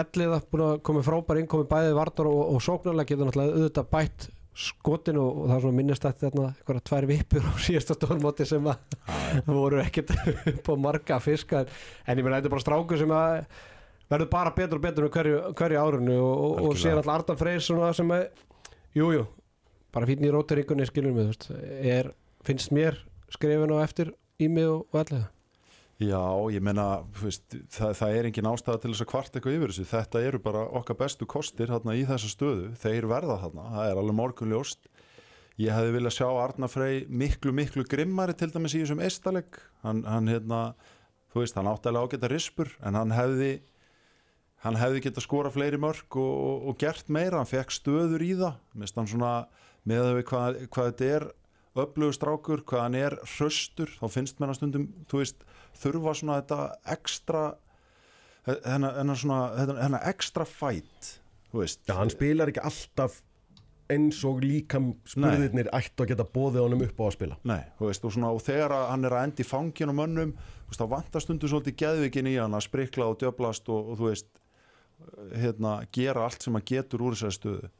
elliða, komið frábær inn komið bæðið varnar og, og sóknarlega getur náttúrulega auðvitað bætt skotin og, og það er svona þetta eitthvað tvær vippur á síðasta stórmóti sem að voru ekkert upp á marga fiskar en ég meina þetta er bara strákur sem að verður bara betur og betur með hverju, hverju árunni og, og, og sér alltaf Ardan Freyr sem að jújú, jú, bara fínn í rótaríkunni skilur mig, þú veist, er, finnst mér skrifin á eftir í mig og, og allega Já, ég veist, það, það er engin ástæða til þess að kvart eitthvað yfir þessu. Þetta eru bara okkar bestu kostir þarna í þessa stöðu. Þeir verða þarna, það er alveg morgunljóst. Ég hefði viljað sjá Arna Frey miklu, miklu grimmari til dæmis í þessum eistaleg. Hann, hann hérna, þú veist, hann áttalega ágæta rispur, en hann hefði, hann hefði getað skora fleiri mörg og, og, og gert meira. Hann fekk stöður í það. Mist hann svona, með þau hvað, hvað þetta er öflugur strákur, hvað hann er hraustur, þá finnst mér að stundum, þú veist, þurfa svona þetta ekstra hennar, svona hennar, ekstra fætt þú veist. Já, hann spilar ekki alltaf eins og líka spurðirnir ættu að geta bóðið honum upp á að spila. Nei, þú veist, og, svona, og þegar hann er að endi fangin á mönnum, þú veist, þá vantar stundu svolítið geðvikin í hann að sprikla og djöblast og, og þú veist, hérna, gera allt sem hann getur úr þessari stöðu.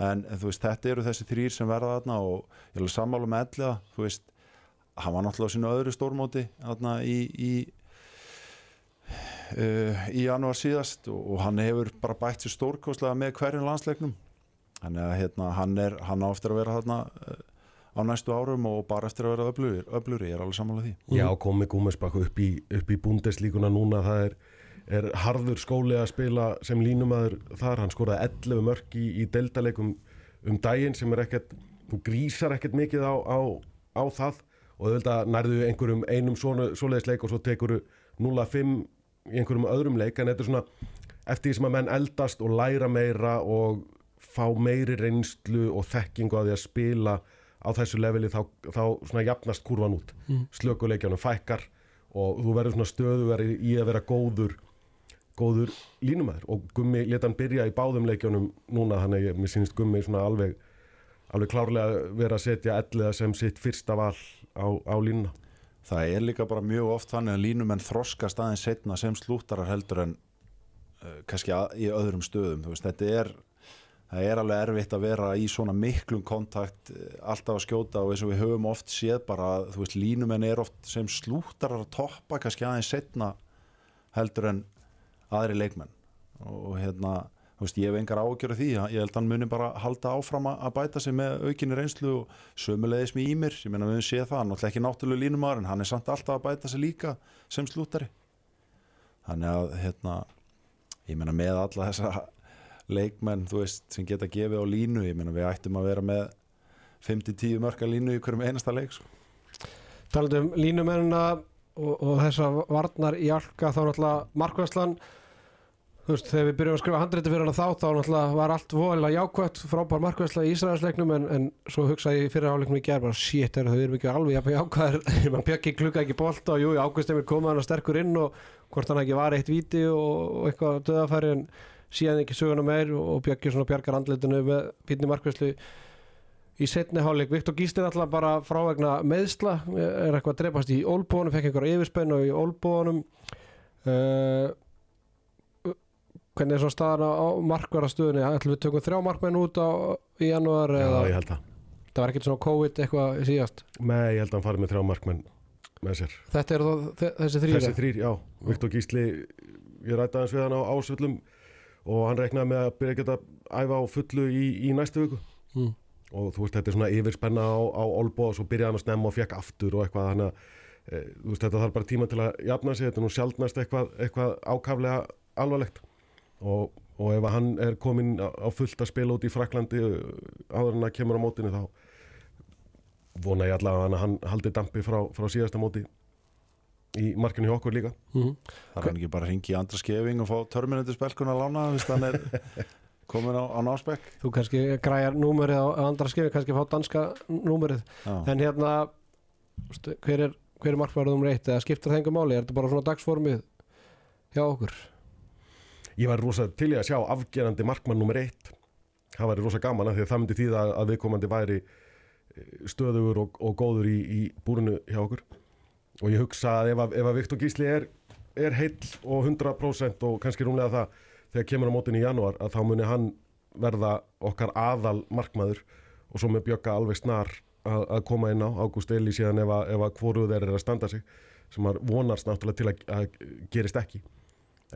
En, en þú veist, þetta eru þessi þrýr sem verða þarna og ég vil sammála með elliða, þú veist hann var náttúrulega sínu öðru stórmóti þarna í í, uh, í janúar síðast og, og hann hefur bara bætt sér stórkostlega með hverjum landsleiknum. Þannig að hérna, hann er hann á eftir að vera þarna uh, á næstu árum og bara eftir að vera öflugir, öflugir ég er alveg sammála því. Já, komið Gúmesbakk upp í, í búndeslíkuna núna, það er, er harður skóli að spila sem línumæður þar, hann skoraði 11 mörg í, í deltaleikum um daginn sem er ekkert, þú grísar ekkert mikið á, á, á það og auðvitað nærðu einhverjum einum svoleiðisleik og svo tekuru 0-5 í einhverjum öðrum leik. En þetta er svona eftir því sem að menn eldast og læra meira og fá meiri reynslu og þekkingu á því að spila á þessu leveli þá, þá svona jafnast kurvan út. Mm. slökuleikjanum fækkar og þú verður svona stöðugar í, að vera góður góður línumæður. Og Gummi leta hann byrja í báðum leikjunum núna þannig að mér sýnist Gummi svona alveg alveg klárlega vera að setja elliða sem sitt fyrsta val á, á línuna. Það er líka bara mjög oft þannig að línumenn þroskast aðeins setna sem slúttarar heldur en uh, kannski að, í öðrum stöðum. Veist, þetta er er alveg erfitt að vera í svona miklum kontakt eh, alltaf að skjóta og eins og við höfum oft séð bara að línumenn er oft sem slúttarar að toppa kannski aðeins setna heldur en aðri leikmenn. Og hérna veist, ég hef engar ágjörð því, ég held að hann muni bara halda áfram að bæta sig með aukinni reynslu og sömulegis með Ímir, ég meina við höfum séð það, náttúrulega ekki náttúrulega línumar en hann er samt alltaf að bæta sig líka sem slúttari. Þannig að hérna ég meina með alla þessa leikmenn, þú veist, sem geta gefið á línu, ég meina við ættum að vera með 5-10 mörka línu í hverjum einasta leik sko. talandi um línumennina og, og þessa varnar í alka þá náttúrulega markværslan þú veist, þegar við byrjum að skrifa handrétti fyrir hana þá þá náttúrulega var allt voðalega jákvæmt frábær markværsla í Ísraelsleiknum en, en svo hugsaði ég fyrir áleiknum í gerð bara shit, er, þau erum ekki alveg jafn jákvæðir mann bjöggi klukka ekki bolta og jú, Ágúst Emil kom hann sterkur inn og hvort hann ekki var eitt víti og, og eitthvað döðafæri en síðan ekki söguna meir og bjöggi svona bjargar andlitinu með fínni markværslu í setni hálfleik. Viktor Gístin alltaf bara frávegna meðsla er eitthvað að drepast í ólbónum fekk einhverja yfirspennu í ólbónum uh, hvernig er svo staðan á markvarastöðunni ætlum við tökum þrjá markmenn út á, í janúar Já, eða ég held að það var ekkert svona COVID eitthvað síðast? Nei, ég held að hann farið með þrjá markmenn með sér. Þetta er þó þe- þessi þrýra Þessi þrýr, já, Viktor Gísli ég rætti aðeins við hann á ásvöllum og hann reknaði með að byrja að geta æfa á fullu í, í næstu viku. Mm. og þú veist, þetta er svona yfirspenna á, á Olbo og svo byrjaði hann að snemma og fekk aftur og eitthvað, þannig að e, þetta þarf bara tíma til að jafna sig, þetta er nú sjaldnast eitthvað, eitthvað ákaflega alvarlegt og, og ef að hann er komin á, á fullt að spila út í Fraklandi áður en að kemur á mótinu þá vona ég allavega að hann haldi dampi frá, frá síðasta móti í markinu hjá okkur líka. Mm. það er hann ekki bara að ringi í andra skefing og fá törminandi spelkun að lána hvis hann er komin á, á náspekk þú kannski græjar númerið á, andra skrifi kannski fá danska númerið. Já. en hérna hver er, hver er markvarðum reitt eða skiptir það engu máli, er þetta bara svona dagsformið hjá okkur Ég var rosa til í að sjá afgerandi markmann nummer eitt. Það væri rosa gaman að því að það myndi þýða að viðkomandi væri eh, stöðugur og, og góður í, í búrinu hjá okkur. Og ég hugsa að ef að, ef að Viktor Gísli er, er heill og 100% og kannski rúmlega það þegar kemur á mótinu í janúar að þá muni hann verða okkar aðal markmaður og svo með bjögga alveg snar að, að koma inn á Ágúst Eli síðan ef að, að hvoruð þeir eru að standa sig sem að vonast náttúrulega til að gerist ekki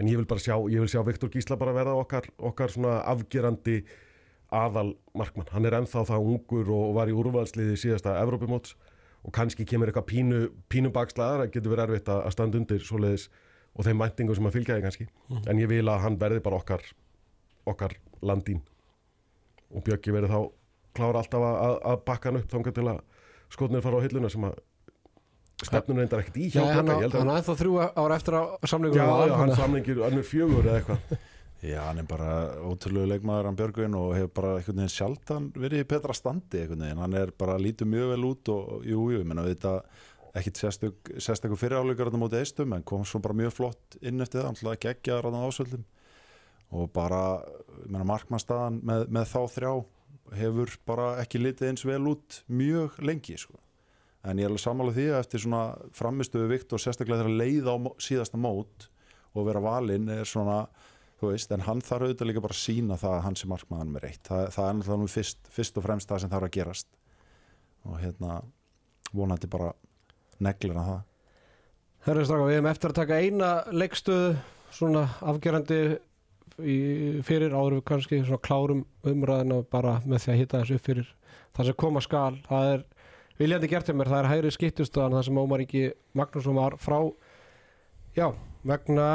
en ég vil bara sjá, ég vil sjá Viktor Gísla bara verða okkar, okkar svona afgerandi aðal markmann, hann er ennþá það ungur og var í úrvalsliði síðasta Evrópumóts og kannski kemur eitthvað pínu, pínu bakslaðar, það getur verið erfitt að að standa undir svoleiðis og þeim væntingum sem að fylgja þig kannski, en ég vil að hann verði bara okkar, okkar landín. Og Bjöggi verði þá klára alltaf að, að- að bakka hann upp þangað til að skotnir fara á hilluna sem að stefnun reyndar ekkert í hjá Já, hann, Bjögga, á, ég held að hann á ennþá þrjú ára eftir á samlingum Já, já, hann framlengir önnur fjögur eða eitthvað. Já, hann er bara ótrúlegu leikmaður hann Björgvin og hefur bara einhvern veginn sjaldan verið í betra standi einhvern veginn, hann er bara lítið mjög vel út og jú, jú, ég menna þetta sérstök, sérstakur fyriráleikar á móti eistum, en kom svo bara mjög flott inn eftir það, hann hlaði geggja ráðan ásöldum og bara ég menna markmannstaðan með, með þá þrjá hefur bara ekki litið eins vel út mjög lengi sko. En ég er alveg sammála því að eftir svona framistuðu vikt og sérstaklega þegar leið á mó- síðasta mót og vera valinn er svona þú veist, en hann þarf auðvitað líka bara að sína það að hann sé markmaðan með reitt það, það er náttúrulega nú fyrst, fyrst og fremst það sem þarf að gerast. Og hérna vonandi bara neglir að það. Herri straka, við hefum eftir að taka eina leikstöð svona afgerandi í, fyrir áður við kannski svona klárum umræðina bara með því að hitta þessu upp fyrir það sem koma skal, það er viljandi gert hjá mér, það er hægri skiptustöðan það sem Ómar Ingi Magnússon var frá já, vegna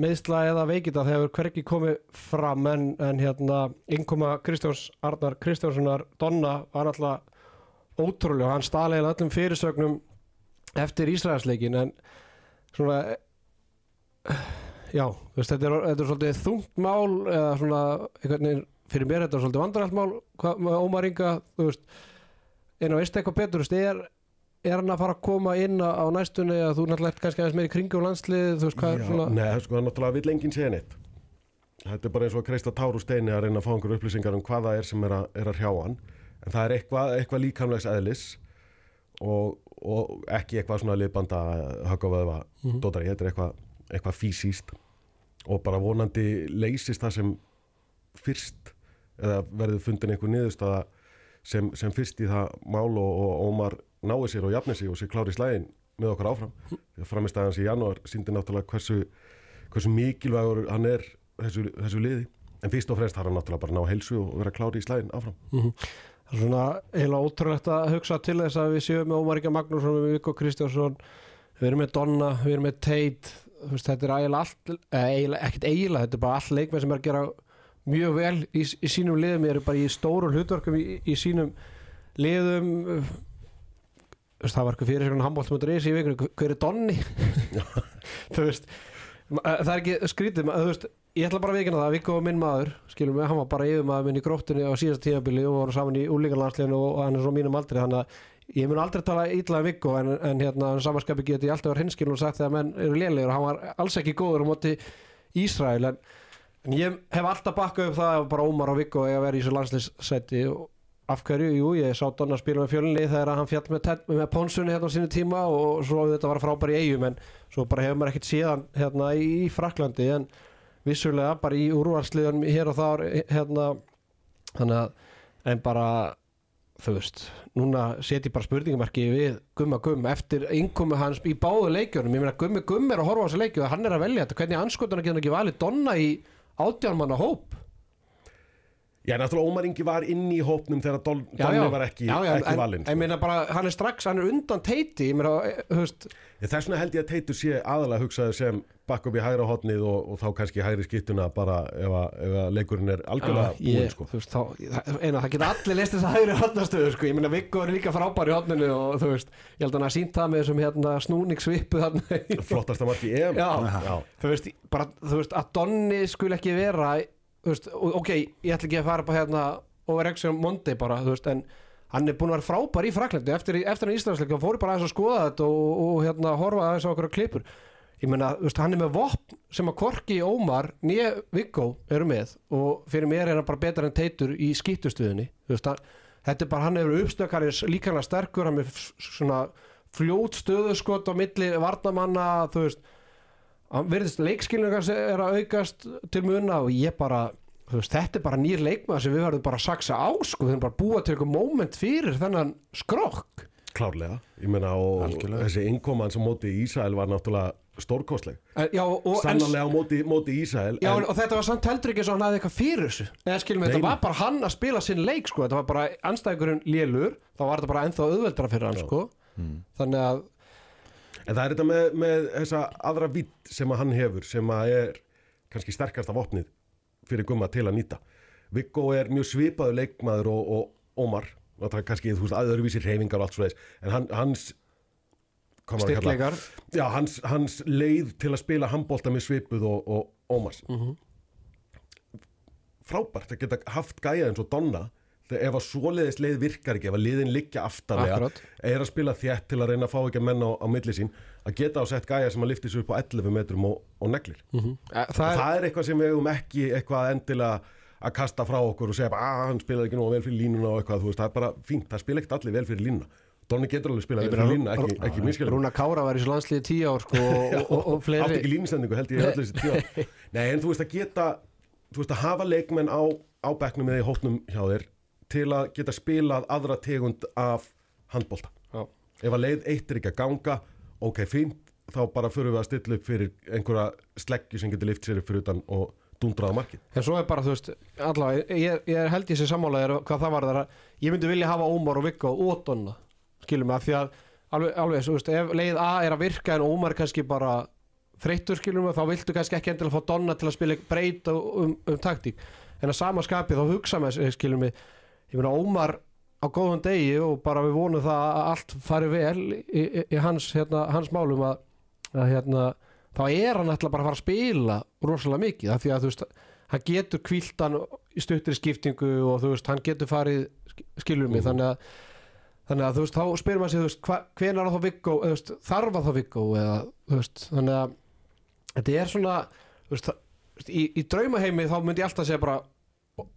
meðsla eða veikita þegar hverki komið fram en, en hérna innkoma Kristjáns Arnar Kristjánssonar Donna var náttúrulega ótrúlega, hann staðlega öllum fyrirsögnum eftir Ísraelsleikin en svona já, veist, þetta er, þetta er svolítið þungt mál eða svona, fyrir mér þetta er svolítið vandralt mál hvað, Ómar Inga, þú veist en á veist eitthvað betur, er er hann að fara að koma inn á, á næstunni að þú náttúrulega ert kannski aðeins meir í kringum landslið þú veist, hvað er svona Nei, sko, náttúrulega vill enginn segja neitt. Þetta er bara eins og að kreista tár úr steini að reyna að fá einhver upplýsingar um hvað það er sem er að, er að hrjá hann. En það er eitthvað, eitthvað líkamlegs eðlis og, og ekki eitthvað svona liðbanda högg á vöðva Mhm. dótari, þetta er eitthvað, eitthvað fysíst og bara vonandi leysist það sem fyrst eða verður fundin einhver niðurstaða sem, sem fyrst í það mál og, og Ómar nái sér og jafni sig og sér klári slægin með okkur áfram. Framistæðans í janúar síndi náttúrulega hversu, hversu mikilvægur hann er þessu, þessu liði. En fyrst og fremst har hann náttúrulega bara að ná heilsu og vera klári í slægin áfram. Það er svona eiginlega ótrúlegt að hugsa til þess að við séum með Ómar Inga Magnússon við Viggo Kristjánsson við erum með Donna, við erum með veist, þetta er eiginlega allt eh, eiginlega, ekkert eiginlega, þetta er bara all leikmenn sem er að gera mjög vel í, í sínum liðum eru bara í stóru hlutverkum í, í sínum liðum. Það var eitthvað fyrir svona handbóltum í vikunni, hver er Donni? Þú veist ma- það er ekki skrítið, þú veist ég ætla bara að vikina það, Viggo var minn maður skilum við, hann var bara yfir maður minn í gróttunni á síðasta tíðabili og voru saman í úlingarlandsliðinu og hann er svo mínum aldrei, þannig að ég mun aldrei tala ítla um Viggo en, en hérna samanskapi geti alltaf verið hinskilin og sagt þegar menn eru lélegir og hann var alls ekki góður á móti Ísrael en, en ég hef alltaf bakkað upp það að bara Ómar og Viggo að vera í þessu landslýssæti og af hverju, jú, ég sá Donna spila með fjölinni þegar hann fjall með, með Ponsunni hérna á sínu tíma og svo þetta var frábær í eigum en svo bara hefur maður ekkert séðan hérna í, Fraklandi en vissulega bara í úrvarsliðunum hér og þar hérna þannig að en bara þú veist, núna set ég bara spurningamarki við Gumma Gumm eftir innkomu hans í báðu leikjörnum, ég meina Gummi Gumm er að horfa á þessu leikjör, hann er að velja þetta, hvernig anskotuna getur hann ekki valið Donna í átjánmanna hóp Já, náttúrulega Ómar Ingi var inn í hópnum þegar Don, Donni var ekki, já, já, ekki valinn ég sko. meina bara, hann er strax, hann er undan teiti ég meina, veist Ég, Þess vegna held ég að Teitur sé aðalega hugsaður sem bakk upp í hægra hotnið og, og þá kannski hægri skiptuna bara ef að, ef að leikurinn er algjörlega Já, búinn sko. þú veist, þá, eina, það geta allir leist þess að hægri hotnastöðu, sko, ég meina Viggo er líka frábær í hotninu og þú veist, ég held að hann að sínt það með þessum hérna snúningsvipu þarna í- Flottasta marki EM Já. Já. þú veist, bara, þú veist, að Donni skul ekki vera, veist, og- ok, ég ætla ekki að fara bara hérna over Exxon Monday bara, þú veist, en hann er búin að vera frábær í Fraklandi eftir, eftir hann Íslandsleik, hann fór bara aðeins að skoða þetta og, og, hérna horfa aðeins á okkur klippur ég meina, þú veist, hann er með vopn sem að Korki Ómar, nýja Viggo eru með og fyrir mér er hann bara betur en teitur í skýtustuðinni þú veist, hann, þetta er bara, hann hefur uppstökar líkanlega sterkur, hann er svona fljót stöðuskot á milli varnamanna, þú veist hann verðist leikskilningar er að aukast til muna og ég bara þú veist, þetta er bara nýr leikmaður sem við verðum bara að saksa á sko, við verðum bara að búa til eitthvað moment fyrir þennan skrokk. Klárlega, ég meina og Algjörlega. þessi innkoman sem móti Ísrael var náttúrulega stórkostleg. En- já, og, en, Sannarlega á móti, móti Ísrael já, en, og þetta var samt heldur ekki svo hann hafði eitthvað fyrir þessu. Eða skilum við, þetta var bara hann að spila sinn leik sko, þetta var bara anstæðingurinn lélur þá var þetta bara ennþá auðveldra fyrir hann sko. Þannig að en það er þetta með, með þessa aðra vitt sem að hann hefur sem að er kannski sterkasta vopnið fyrir gumma til að nýta. Viggo er mjög svipaður leikmaður og, og Ómar og það er kannski, þú veist, aðurvísi reyfingar og allt svo en hann, hans styrkleikar. Já, hans, hans leið til að spila handbólta með svipuð og, og Ómars. Mhm. frábært að geta haft gæja eins og Donna ef að svoleiðis leið virkar ekki ef að liðin liggja aftarlega Akkurat. er að spila þétt til að reyna að fá ekki að menna á, á milli sín að geta á sett gæja sem að lifti sér upp á 11 metrum og, og neglir Mhm. Eh, það það er, það er eitthvað sem við hefum ekki eitthvað endilega að kasta frá okkur og segja að hann spilaði ekki nógu vel fyrir línuna og eitthvað, veist, það er bara fínt, það spila ekkert allir vel fyrir línuna Donni getur alveg spilað vel fyrir línuna, ekki, ekki miskilum Rúna Kára var í svo landsliði tíu ár sko, og, og, og, fleiri ekki línustendingu held ég öllu þessi tíu ár. Nei, en þú veist að geta þú veist að hafa leikmenn á, á bekknum eða í hótnum hjá þér til að geta spilað aðra tegund af handbolta. Já. Ef að leið eitt er ekki að ganga, ok, fínt þá bara förum við að stilla upp fyrir einhverja sleggju sem getur lift sér upp fyrir utan og dundraða markið. En svo er bara, þú veist, allavega, ég, ég er held ég sér sammálaðir hvað það var þar að ég myndi vilja hafa Ómar og Viggo og Donna, skilum mig, af því að alveg, alveg, þú veist, ef leið A er að virka en Ómar kannski bara þreyttur, skilum mig, þá viltu kannski ekki endilega fá Donna til að spila breyta um, um taktík, en að sama skapi þá hugsa með skilum mig, ég meina Ómar á góðum degi og bara við vonum það að allt fari vel í, í, í hans, hérna, hans málum að, að hérna, þá er hann ætla bara að fara að spila rosalega mikið, af því að þú veist hann getur kvílt hann í stuttri skiptingu og þú veist, hann getur farið skilur mig, Mhm. þannig að þannig að þú veist, þá spyrir maður sig, þú veist, hvenar þá veist, þarf að þá Viggo eða, þú veist, þannig að þetta er svona, þú veist, í, í draumaheimi þá myndi ég alltaf segja bara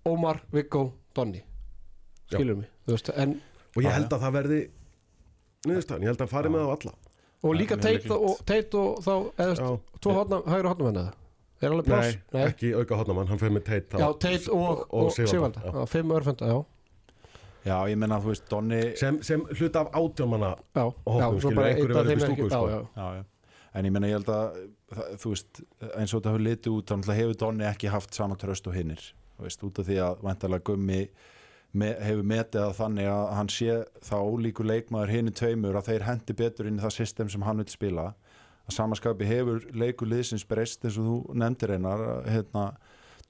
Ómar, Viggo, Donni skilur mig, þú veist, en og ég held að það verði niðurstaðan, ég held að fari með á alla. Og líka teit og, teit og þá, eða, tvo hotna, hægri hotnamenn eða? Er alveg pláss? Nei, ekki auka hotnamann, hann fyrir með teit þá. Já, Teit og, og og, já, Fimm örfenda, já, Já, ég menna þú veist, Donni sem, sem hluta af átjónmanna já, Og svo skilur, bara einhverju einn af verður þeim upp í ekki. stúku, já, já. já, já. en ég menna ég held að það, þú veist, eins og þetta hefur litið út þá náttúrulega hefur Donni ekki haft sama tröst og hinnir þú veist, út af því að vantarlega gummi me, hefur metið að þannig að hann sé það ólíku leikmaður hinni tveimur að þeir hendi betur inn í það system sem hann vil spila. Að samaskapi hefur leikur liðsins breyst eins og þú nefndir einar hérna,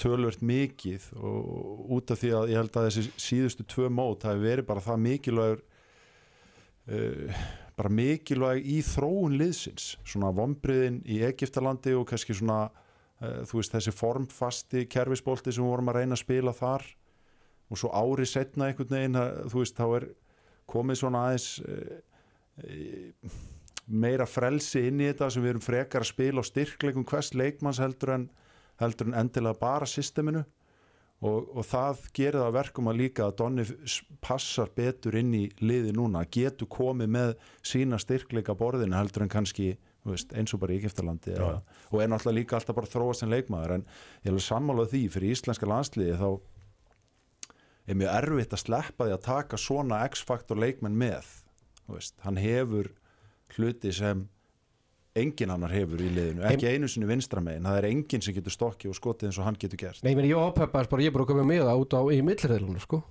tölvört mikið og út af því að ég held að þessi síðustu tvö mót hafi verið bara það mikilvægur uh, bara mikilvæg í þróun liðsins. Svona vombriðin í Egiptalandi og kannski svona uh, þú veist þessi formfasti kerfisbolti sem við vorum að reyna að spila þar og svo ári setna einhvern veginn að, þú veist þá er komið svona aðeins uh, meira frelsi inn í þetta sem við erum frekar að spila á styrkleikum hvers leikmanns heldur en, heldur en endilega bara systeminu. Og, og það gerir það að verkum að líka að Donni passar betur inn í liði núna, getur komið með sína styrkleika á borðinu heldur en kannski veist, eins og bara í Egiptalandi og er náttúrulega líka alltaf bara þróast en leikmaður en ég alveg sammálað því fyrir íslenska landsliði þá er mjög erfitt að sleppa því að taka svona X-faktor leikmenn með. Veist, hann hefur hluti sem enginn annar hefur í liðinu, ekki einu sinni vinstra megin, það er enginn sem getur stokki og skotið eins og hann getur gert. Nei, ég meni, ég ápeppaðist bara, ég bara komið með það út á í millirreilunum, sko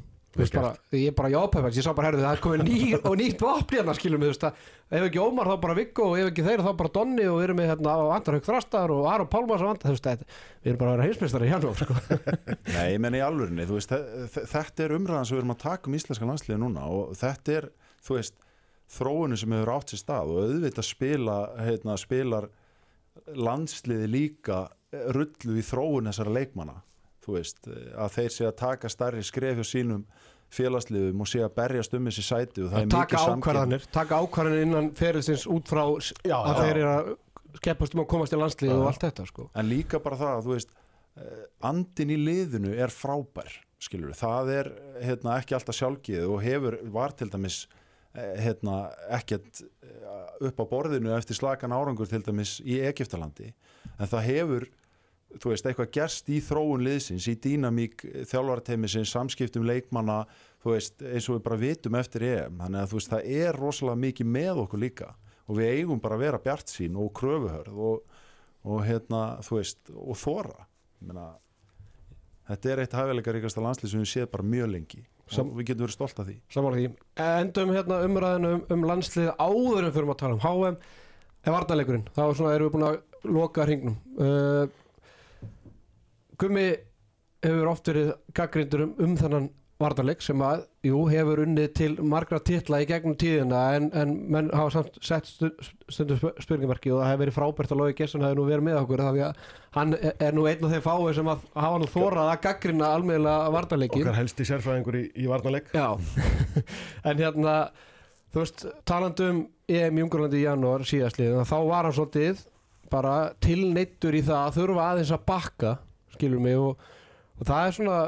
bara, ég er bara ápeppaðist, ég sá bara, herðu, það er komið ný og nýtt vopni hérna, skilum við, ef ekki Ómar þá bara Viggo og ef ekki þeir þá bara Donni og við erum með hérna Andar Haug Þrastar og Aron Pálmars og Andar, þú veist, þetta- við erum bara að vera heimsmeistari hérna, sko. Nei, ég menna í alvörinni, þú veist, þe- þe- þetta er umræðan sem við erum að taka um íslenska landsliði núna og þetta er, þú veist, þróunin sem hefur átt sér stað og auðvitað spila, heitna, spilar landsliði líka eh, rullu í þróun þessara leikmanna, þú veist, eh, að þeir sé að taka stærri skref hjá sínum félagsliðum og sé að berjast um þessi sæti og það er mikið samkeppni. ákvarðanir, taka ákvarðanir innan ferilsins út frá Já, að já. þeir eru að keppast um að komast í landslið og allt þetta, sko en líka bara það að þú veist eh, andin í liðinu er frábær skilur, það er hérna, ekki alltaf sjálfgeð og hefur var til dæmis eh, hérna, ekkert upp á borðinu eftir slagan árangur til dæmis í Egiptalandi en það hefur þú veist, eitthvað gerst í þróun liðsins í dýnamík þjálfarteimisins samskiptum leikmanna, þú veist eins og við bara vitum eftir EM. Þannig að þú veist, það er rosalega mikið með okkur líka. Og við eigum bara að vera bjart sín og kröfuhörð og, og hérna, þú veist, og þóra Meina, þetta er eitt hæfileika ríkasta landslið sem við séð bara mjög lengi. Sam- og við getum verið stolt af því. Samála því. Endum hérna umræðinu um, um landslið áður en fyrir að tala um HM en varnarleikurinn, þá er svona, erum við búin að loka hringnum. Uh, Gummi hefur oft verið gaggrindur um, um þennan varnarleik sem að, jú, hefur unnið til margra titla í gegnum tíðina en, en menn hafa samt sett stund, stundu spurningamarki og það hefur verið frábært að Lói Gesson hefur nú verið með okkur því að hann er nú einn af þeim fáið sem að hafa nú þórað að gaggrina almeðlega varnarleikin okkar helsti sérfræðingur í, í varnarleik. Já, en hérna þú veist, talandi um EM í Ungarlandi í janúar síðastliðin þá var hann svolítið bara tilneittur í það að þurfa aðeins að bakka skilur mig og, og það er svona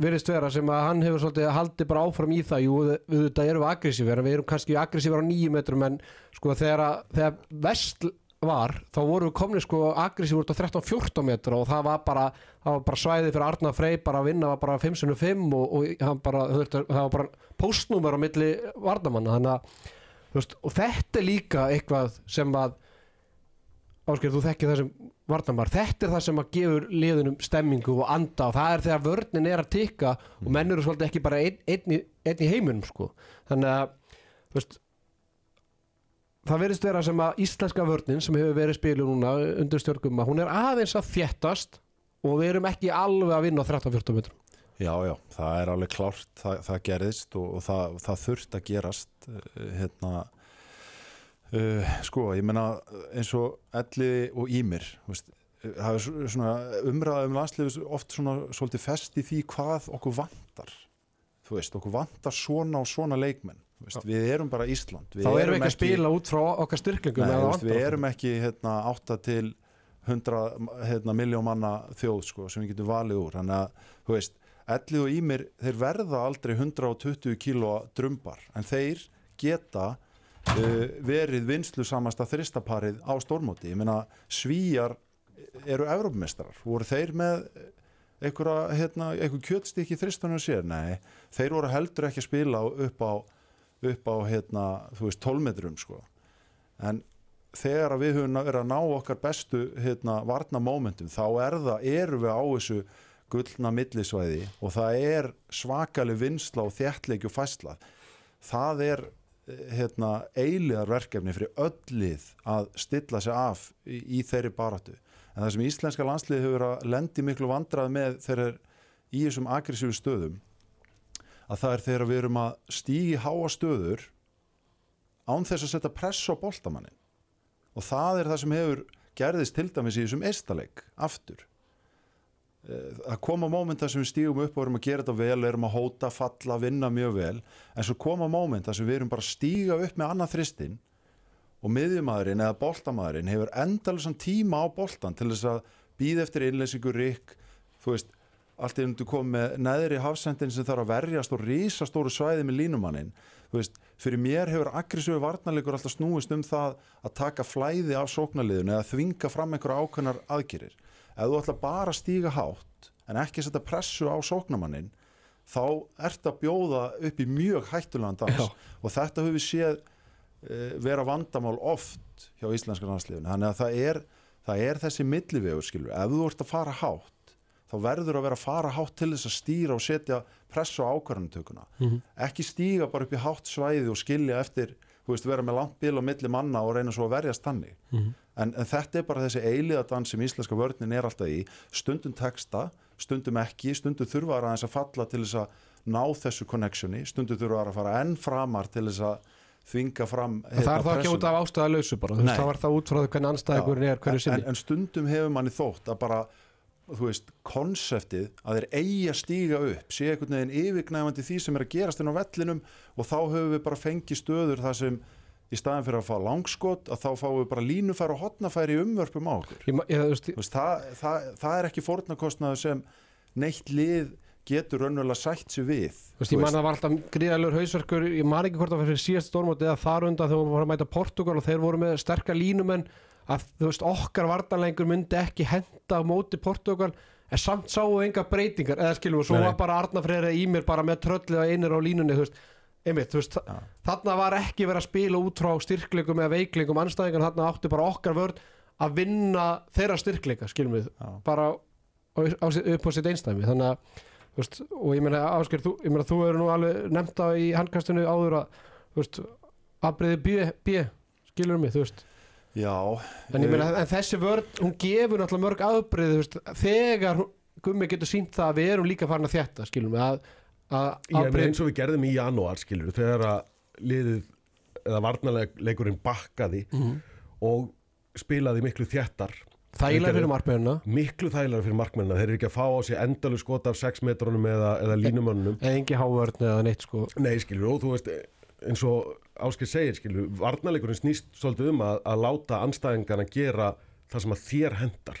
verðist vera sem að hann hefur svolítið haldið bara áfram í það. Jú, við þetta erum aggressíver við erum kannski aggressíver á nýju metrum en sko þegar, þegar vest var, þá vorum við komni sko aggressíver út á 13-14 metra og það var bara, það var bara svæðið fyrir Arna Frey bara að vinna var bara 5-5 og, og hann bara, það var bara postnúmer á milli vardamanna þannig að, þú veist, og þetta er líka eitthvað sem að Ásker, þú þekkir það sem varnamar þetta er það sem að gefur liðunum stemmingu og anda og það er þegar vörnin er að tikka og menn eru svolítið ekki bara einn, einn, í, einn í heiminum sko. Þannig að veist það verðist vera sem að íslenska vörnin sem hefur verið spilu núna undir stjörgum að hún er aðeins að þéttast og við erum ekki alveg að vinna á 13-14 metrum. Já, já, það er alveg klárt það, það gerðist og, og það, það þurft að gerast eh, hérna Uh, sko, ég meina eins og Elliði og Ímir veist, uh, það er svo- svona umræða um landslið oft svona svolítið fest í því hvað okkur vantar. Þú veist, okkur vantar svona og svona leikmenn. Veist, við erum bara Ísland. Við Þá erum við ekki að spila út frá okkar styrklingum við erum ekki hérna, 8 til 100 hérna, miljón manna þjóð sko, sem við getum valið úr. Þannig að þú veist, Ellið og Ímir þeir verða aldrei 120 kílóa drumbar en þeir geta uh, verið vinslu samasta þristaparið á stórmóti. Ég meina svíjar eru Evrópumestrar, voru þeir með einhverja, hérna, einhver kjötstykki þristunum sér, nei. Þeir voru heldur ekki að spila upp á upp á hérna, þú veist, 12 metrum sko. En þegar við höfum verið að ná okkar bestu hérna, varna momentum þá er það, erum við á þessu gullna millisvæði og það er svakalig vinsla og þjættleiki og fæsla það er hérna, eiligar verkefni fyrir öllið að stilla sig af í, í þeirri baráttu. En það sem íslenska landslið hefur að lendi miklu vandrað með þeirra í þessum aggressífu stöðum að það er þegar við erum að stígi háa stöður án þess að setja press á boltamannin og það er það sem hefur gerðist til dæmis í þessum eistaleik aftur Eh, það koma móment þar sem við stígum upp og erum að gera þetta vel, erum að hóta, falla, vinna mjög vel. En svo koma móment þar sem við erum bara að stíga upp með annað þristin og miðjumæðurinn eða boltamæðurinn hefur endalisann tíma á boltan til þess að býða eftir innleysingur rík, þú veist allt í undu kom með neðri hafsendin sem þarf að verjast og rísastóru svæði með línumannin, þú veist fyrir mér hefur aggressíu varnarleikur alltaf snúist um það að taka flæði af sóknarliðun eða þvinga fram einhverja ákveðnar aðgerir ef þú ætla bara að stíga hátt en ekki setja pressu á sóknamannin þá ert að bjóða upp í mjög hættulegan dans. Og þetta höfum við séð uh, vera vandamál oft hjá íslenska landsliðinu. Þannig að það er, það er þessi millivegur skilur, ef þú ert að fara hátt þá verður að vera að fara hátt til þess að stýra og setja pressu á ákvarðantökuna Mhm. ekki stíga bara upp í hátt svæði og skilja eftir, þú veist, vera með langt bíl og milli manna og reyna svo að verjast þannig. Mhm. En, en þetta er bara þessi eiliðadans sem íslenska vörnin er alltaf í stundum texta, stundum ekki stundum þurfa aðeins að falla til þess að ná þessu connectioni, stundum þurfa að fara enn framar til þess að þvinga fram En það er þá ekki út af ástæða lausu bara, Nei. það var það út frá því hvernig anstæðingurinn er hverju en, sinni. en stundum hefur manni þótt að bara þú veist, konseptið að þeir eigi að stíga upp sé einhvern veginn yfirgnæfandi því sem er að gerast inn á vellinum og þá höfum við bara fengið stöður þar sem í staðin fyrir að fá langskot að þá fáum við bara línufæri og hotnafæri umvörpum á okkur. Ég, ég, veist, veist, það, það, það er ekki fórnarkostnaður sem neitt lið getur raunverulega sætt sér við Þú veist, ég man að það var alltaf gríðalur hausverkur, ég man ekki hvort það var fyrir síðast stórmóti eða þar undan þegar við vorum að mæta Portugal og þeir voru með sterkar línumenn að þú veist, okkar vartanlengur myndi ekki henda á móti Portugal en samt sáu enga breytingar eða skilum við, svo Nei, var bara Arna Freyra í mér bara með tröllið að einir á línunni þú veist, einmitt, þú veist, Já. þarna var ekki verið að spila út frá styrkleikum eða veikleikum anstæðingan, þarna áttu bara okkar vörn að vinna þeirra styrkleika, skilum við Já. bara á, á, upp á sitt einstæmi þannig að þú veist, og ég meina Ásker, þú, ég meina þú eru nú alveg nefnt á í handkastinu áður að þú veist, afbreyði B, B skilur mig, þú veist Já, en ég meina, en þessi vörn, hún gefur náttúrulega mörg afbreyði, þú veist, þegar Gummi getur sínt það að við erum líka farin að þjætta skilur mig, að, að eins og við gerðum í janúar skilur þegar að liðið eða varnarleikurinn bakkaði Mhm. og spilaði miklu þjættar þægilega fyrir markmennina miklu þægilega fyrir markmennina þeir eru ekki að fá á sig endalu skot af 6 metrónum eða, eða línumönnum eða engi hávörn eða neitt sko. Nei, skilur, og þú veist eins og Ásker segir, skilur varnarleikurinn snýst svolítið um að, að láta anstæðingarna gera það sem að þér hendar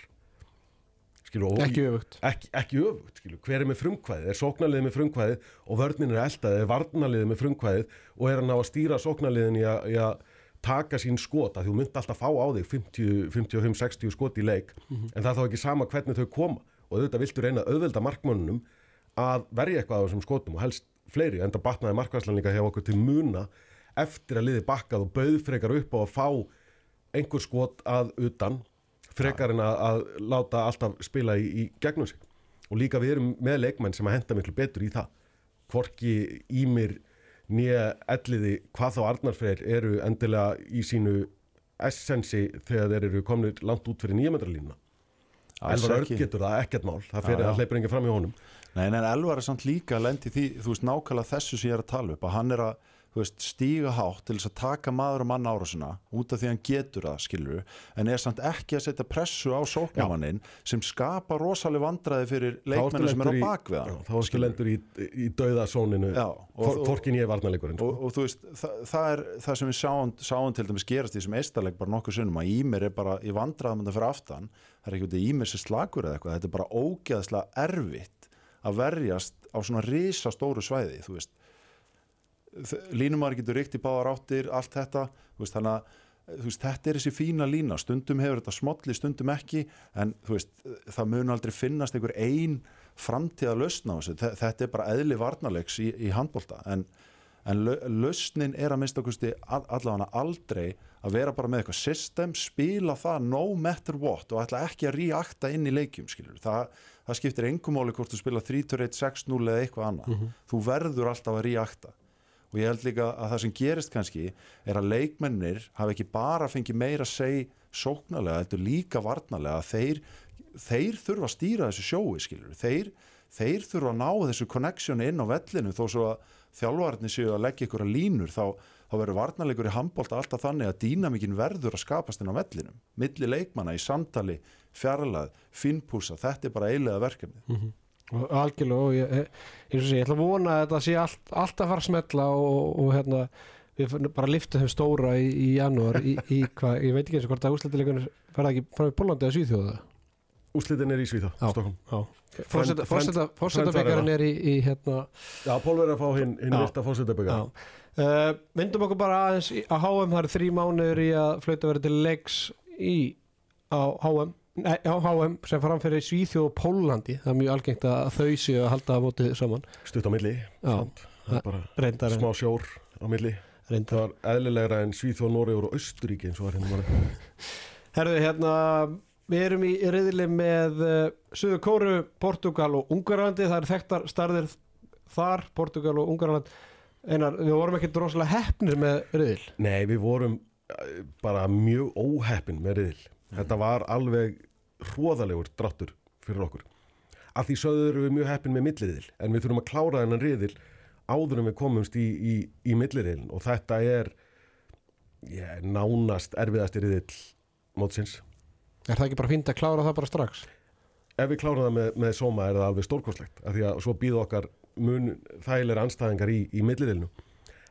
skilur, og ekki öfugt. Ekki, ekki öfugt, skilur, hver er með frumkvæðið? Er sóknarliðið með frumkvæðið? Og vörnin er eldaðið, er varnarliðið með frumkvæðið? Og er hann á að stýra sóknarliðin í í að taka sín skot? Að þú myndi alltaf fá á þig 50, 55-60 skot í leik. En það er þá ekki sama hvernig þau koma. Og auðvitað viltu reyna að auðvelda markmönnum að verja eitthvað á þessum skotum og helst fleiri, en það batnaði markværslan líka hjá okkur til muna eftir að liði bakkað og bauð frekar upp á að fá einhver skot að utan frekar en að, að láta alltaf spila í, í gegnum sig. Og líka við erum með leikmenn sem að henda miklu betur í það. Hvorki Ímir nýja elliði hvað þá Arnarfreyr eru endilega í sínu essensi þegar þeir eru komnir langt út fyrir nýjametralínuna. Alls Elvar Örn getur það ekkert mál. Það Já, fyrir já. að hleypur enginn fram í honum. Nei, en Elvar er samt líka lendi því, þú veist, nákvæmlega þessu sem ég er að tala upp, að hann er að veist, stíga hátt til þess að taka maður og mann árásina út af því hann getur það, skilur en er samt ekki að setja pressu á sóknamannin sem skapa rosaleg vandræði fyrir leikmennu sem er á bakvið hann þá ertu lendur í, í dauða sóninu. Já, og- og- ég varnarleikurinn og, og þú veist, það, það er það sem við sáum, sáum til dæmis gerast í þessum eistarleik bara nokkuð sinnum að Ímir er bara í vandræðum þetta fyrir aftan, það er ekki út í Ímir sem slagur eða eitthvað, þetta er bara ógeðslega erfitt að verjast á svona risa stóru svæði, þú veist línumar getur ríkt í báðar áttir, allt þetta. Veist, þannig að veist, þetta er þessi fína lína, stundum hefur þetta smolli, stundum ekki, en veist það mun aldrei finnast einhver ein framtíða lausn á þessu, Þe- þetta er bara eðli varnarleiks í, í handbolta. En, en lausnin er að minnst okkursti allavega aldrei að vera bara með eitthvað system, spila það no matter what og ætla ekki að reakta inn í leikjum, skilur, það, það skiptir engum máli hvort þú spila 3-1, 6-0 eða eitthvað annað, þú verður alltaf að reakta og ég held líka að það sem gerist kannski er að leikmennir hafa ekki bara fengið meira að seg sóknarlega, heldur líka varnarlega þeir, þeir þurfa að stýra þessu sjói skilur, þeir, þeir þurfa að ná þessu connectioni inn á vellinu. Þó svo að þjálfarnir séu að leggja ykkur að línur þá, þá verður varnarleikur í handbólta alltaf þannig að dýnamíkin verður að skapast inn á vellinum, milli leikmanna í samtali, fjarlað, finnpúsa þetta er bara eiginlega verkefni og algjörlega og ég, og sé, ég ætla að vona að þetta sé allt, allt að fara að smetla og, og hérna við bara liftum þeim stóra í, í janúar í, í hvað, ég veit ekki eins og hvort að úsletilegunir verða ekki frá í Pólandi eða Svíþjóða Úslitin er í Svíþá, Já. Stokkum Fórseta- Frend- fórseta- frend- Fórsetabyggarinn frendverða. er í, í hérna Já, Pól verður að fá hinn hin Já. virta fórsetaböggar já. Uh, myndum okkur bara aðeins að HM það eru þrý mánuður í að flauta verið til leiks í á HM Nei, á HM sem framfyrir Svíþjóð og Pólandi það er mjög algengt að þau séu að halda að mótið saman. Stutt á milli er bara smá sjór á milli. Reyndar. Það var eðlilegra en Svíþjóð, Nóriður og Östuríki eins og var hérna bara Herðu, hérna, við erum í riðli með uh, Suður Kóru, Portugal og Ungarlandi, það eru þekktar starðir þar, Portugal og Ungarland einar, við vorum ekki droslega heppnir með riðil. Nei, við vorum eh, bara mjög óheppin með riðil. Þetta var alveg hróðalegur dráttur fyrir okkur. Að því sögðu erum við mjög heppin með milliriðil, en við þurfum að klára þennan riðil áður en við komumst í, í, í milliriðilin og þetta er yeah, nánast erfiðasti riðil mótsins. Er það ekki bara fínt að klára það bara strax? Ef við klárum það með, með sóma er það alveg stórkostlegt, af því að svo býða okkar mun þægilega anstæðingar í, í milliriðilinu.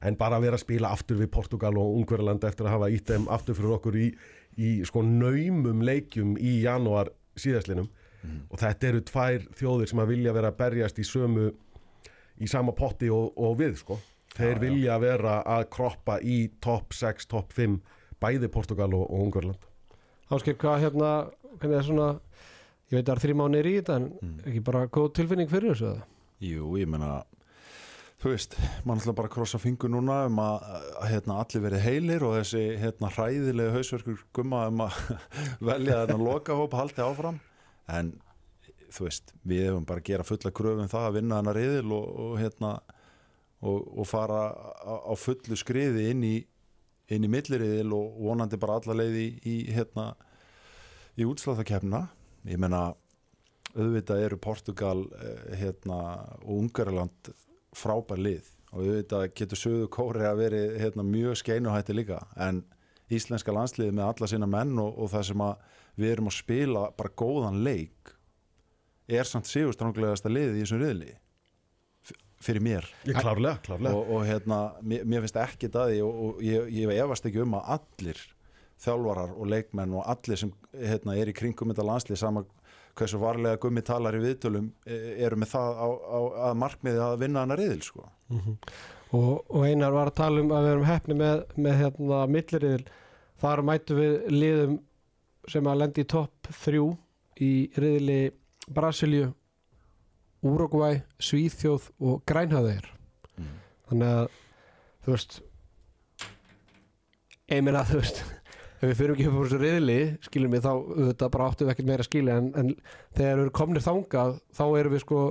En bara að vera að spila aftur við Portugal og Ungverjaland eftir að hafa ítt þeim aftur fyrir okkur í, í sko naumum leikjum í janúar síðaslinum og þetta eru tvær þjóðir sem að vilja vera að berjast í sömu í sama potti og, og við sko. Þeir Já, já. vilja vera að kroppa í topp 6, topp 5 bæði Portugal og, og Ungverjaland. Ásker, hvað hérna, hvernig er svona, ég veit að það er þrý mánuðir í þetta, en Mm. ekki bara góð tilfinning fyrir þessu? Jú, ég meina þú veist, mann ætla bara að krossa fingur núna um að, að hérna, allir verið heilir og þessi hérna, hræðilegu hausverkur gumma um að velja þennan lokahóp haldi áfram. En þú veist, við hefum bara að gera fulla kröfum það að vinna þennan riðil og, og hérna og, og fara á, á fullu skriði inn í inn í milliriðil og vonandi bara alla leið í, í hérna í útsláðakefna ég meina auðvitað eru Portugal eh, hérna, og Ungarland frábær lið og auðvitað getur söðu kóri að veri hérna, mjög skeinuhætti líka en íslenska landsliði með alla sína menn og, og það sem að við erum að spila bara góðan leik er samt sigurstranglegasta liðið í þessum riðli fyrir mér Ég klárlega, klárlega. og, og hérna, mér, mér finnst ekki það og, og ég, ég efast ekki um að allir þjálfarar og leikmenn og allir sem hérna, er í kringum þetta landslið sama hversu varlega gummi talar í viðtölum e- eru með það á, á, að markmiði að vinna hana riðil sko. Og, og einar var að tala um að við erum heppni með, með hérna milliriðil, þar mætu við liðum sem að lendi í topp þrjú í riðili Brasilíu, Úrugvæ, Svíþjóð og Grænhöðeir. mm. þannig að þú veist ég meina þú veist ef við fyrir ekki upp á þessu riðli skilum við þá þetta bara áttum við ekkert meira að skilja en, en þegar við erum komnir þangað þá erum við sko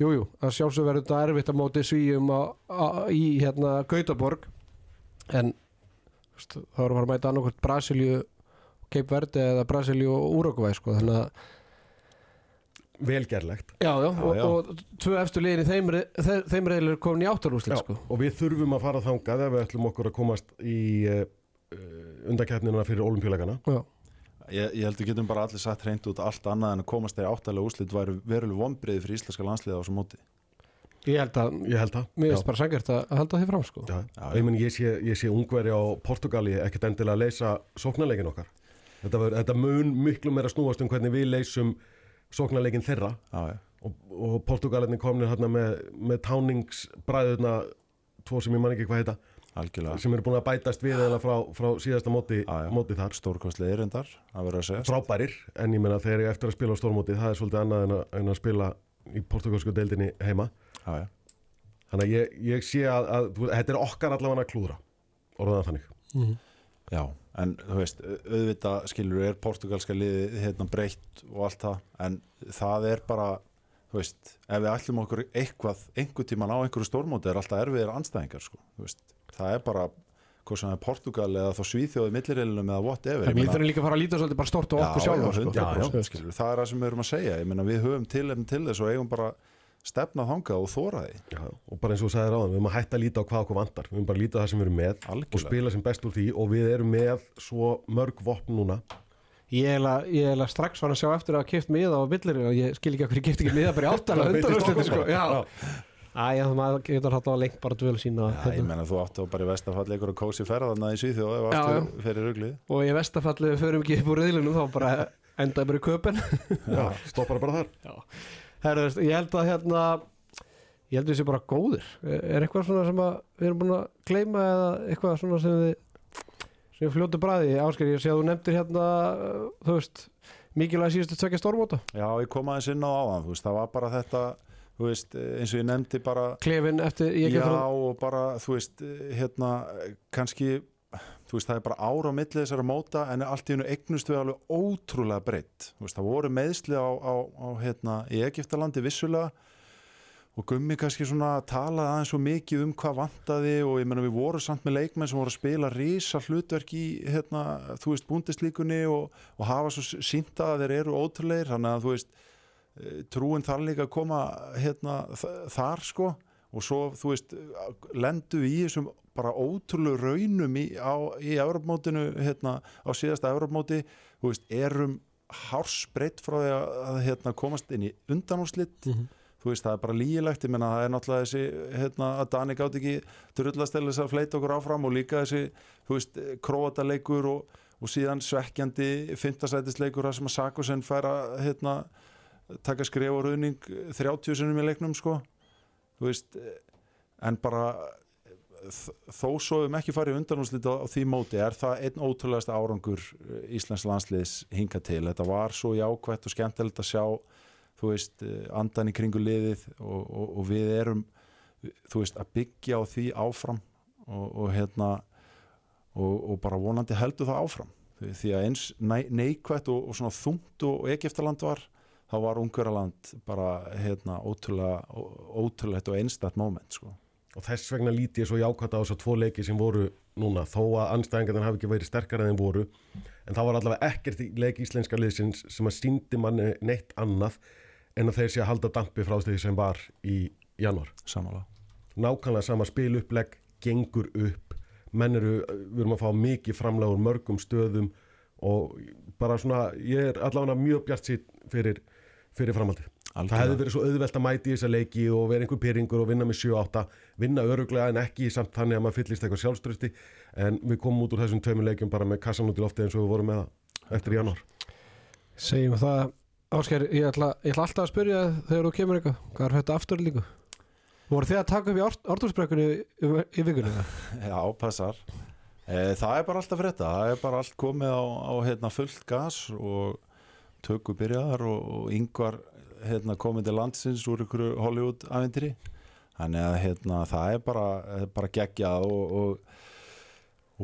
jújú, jú, að sjálfsög verður þetta erfitt að móti svíjum á, á, í hérna Gautaborg en þá erum við að mæta annarkvort Brasilíu Cape Verde eða Brasilíu og Uruguay sko þannig að velgerlegt Já, já, og, já. og tvö efstu liðin í þeim, þeim reyðlur komin í áttarúslit sko. og við þurfum að fara þangað ef við ætlum okkur að komast í uh, undakefnina fyrir olimpíuleikana Ég, ég held að getum bara allir satt hreint út allt annað en að komast þeirra áttalega úrslit væri veruleg vonbreiði fyrir íslenska landsliða á þessum móti. Ég held að ég held það Mér finnst bara sangjart að að halda því fram sko. Já, Já, ég, meni, ég, sé, ég sé ungveri á Portugali ekkert endilega að leysa sóknarleikin okkar. Þetta, var, þetta mun miklu meira snúast um hvernig við leysum sóknarleikin þeirra. Já, já, og, og Portugalinni komnir hérna með, með táningsbræðuna tvo sem ég man ekki hvað heita algjörlega. Sem eru búin að bætast við eða frá, frá síðasta móti, Já, já. móti þar. Að segja frábærir en ég meina þegar ég eftir að spila á stórmóti það er svolítið annað en að, en að spila í portugalsku deildinni heima. Já, já, þannig að ég, ég sé að, að þú- þetta er okkar allavega að klúðra orðaðan þannig. Mhm. já En þú veist, auðvitað skilur er portugalska liði hérna breytt og allt það en það er bara þú veist, ef við ætlum okkur eitthvað einhver tíman á einhverju stórmóti er alltaf erfiðir anstæðingar sko, þú veist það er bara, hvað sem er Portugal eða þá Svíþjóði millirilunum eða whatever meina- þurfum líka að fara að líta svolítið bara stort á okkur Já, sjálf já, sko. 100% Já, já. skilur, það er það sem við erum að segja. Ég meina við höfum tilefn til þess og eigum bara stefna þangað og þóra því. Og bara eins og þú sagði ráðan, við erum að hætta að líta á hvað okkur vantar. Við erum bara að líta á það sem við erum með Algjörlega. og spila sem best úr því og við erum með svo mörg vopn núna. Ég eiginlega strax var að sjá eftir að hafa kipt miða á billir og ég skil ekki okkur ég kipt ekki miða bara í áttalega undanúrslitin sko. Já, Æ, það getur alltaf lengt bara dvöl sína Já, ég meina þú áttu bara í vestafalli einhverju kósi ferðarna í Svíþjóð ef Já, aftur fyrir ruglið. Og í vestafalli við förum ekki upp úr reyðlunum þá bara endaði bara í köpen. Já, stoppar bara þar. Herru, veist, ég held að hérna ég held að við séum bara góðir. Er eitthvað svona sem að við erum búin að gleyma eða eitthvað svona sem við sem við fljótu bræði ásker ég sé að þú nefndir hérna þú veist mikilvæg síðustu tvekja stórmóta. Já, ég kom aðeins inn á áðan, þú veist, það var bara þetta þú veist, eins og ég nefndi bara klefin eftir ég Já, get frá og bara, þú veist, hérna kannski, þú veist, það er bara ára á milli þessara móta en allt í hennu eignust við alveg ótrúlega breytt þú veist, það voru meðsli á, á, á hérna, í Egiptalandi vissulega og Gummi kannski svona talaði aðeins svo mikið um hvað vantaði og ég meina við vorum samt með leikmenn sem voru að spila rísa hlutverk í hérna, þú veist, búndislíkunni og, og hafa svo sínta að þeir eru ótrúleir, þannig að þú veist eh, trúin þar líka að koma hérna þar sko. Og svo þú veist lendu í þessum bara ótrúlegu raunum í, í Evropmótinu hérna á síðasta veist erum hársbreytt frá því að, að hérna, komast inn í undanúslitt Mhm. þú veist það er bara lígilegt. Ég menna það er náttúrulega þessi hérna, að Dani gátt ekki drullastælis að fleita okkur áfram og líka þessi króataleikur og, og síðan svekkjandi fintasætisleikur þar sem að Sakosen fær að hérna, taka skrif og rauning 30 sinum í leiknum sko. Þú veist en bara þó svo við ekki farið undanúslit á, því móti er það einn ótrúlegasta árangur eh, Íslands landsliðs hinga til. Þetta var svo jákvætt og skemmtilegt að sjá þú veist, eh, andan í kringu liðið og, og, og við erum þú veist, að byggja á því áfram og, og hérna og, bara vonandi heldur það áfram. Því, að eins nei- neikvætt og, svona þungt og Egiptaland var þá var Ungverjaland bara hérna ótrúlega ótrúlegt og einstætt moment sko. og þess vegna líti ég svo jákvæmt á þess að tvo leiki sem voru núna. Þó að anstæðingarnir hafi ekki verið sterkar en þeim voru en það var allavega ekkert í leik íslenska liðsins sem að síndi manni neitt annað en að þeir sé að halda dampi frá því sem var í januar samanlega nákvæmlega sama spil upplegg gengur upp menn eru, við erum að fá mikið framlega úr mörgum stöðum og bara svona, ég er allavega mjög bjart sitt fyrir, fyrir framhaldið. Það hefði verið svo auðvelt að mæti í þessa leiki og vera einhver pyrringur og vinna með 7-8 vinna öruglega en ekki samt þannig að maður fyllist eitthvað sjálfströsti en við komum út úr þessum tveimur leikjum bara með kassan út í lofti eins og við vorum með það eftir januar segjum það. Ásker, ég ætla, ég ætla alltaf að spyrja þegar þú kemur eitthvað. Hvað er þetta aftur líka voru þið að taka upp í ártúrsbrekkunni í, í vikunni? Já, passar. E, Það er bara alltaf fyrir þetta það er bara allt komið á, á hérna, fullt gas og tökur byrjaðar og, og yngvar hérna, komið til landsins úr ykkur Hollywood aventri þannig að hérna, það er bara, bara geggjað og, og,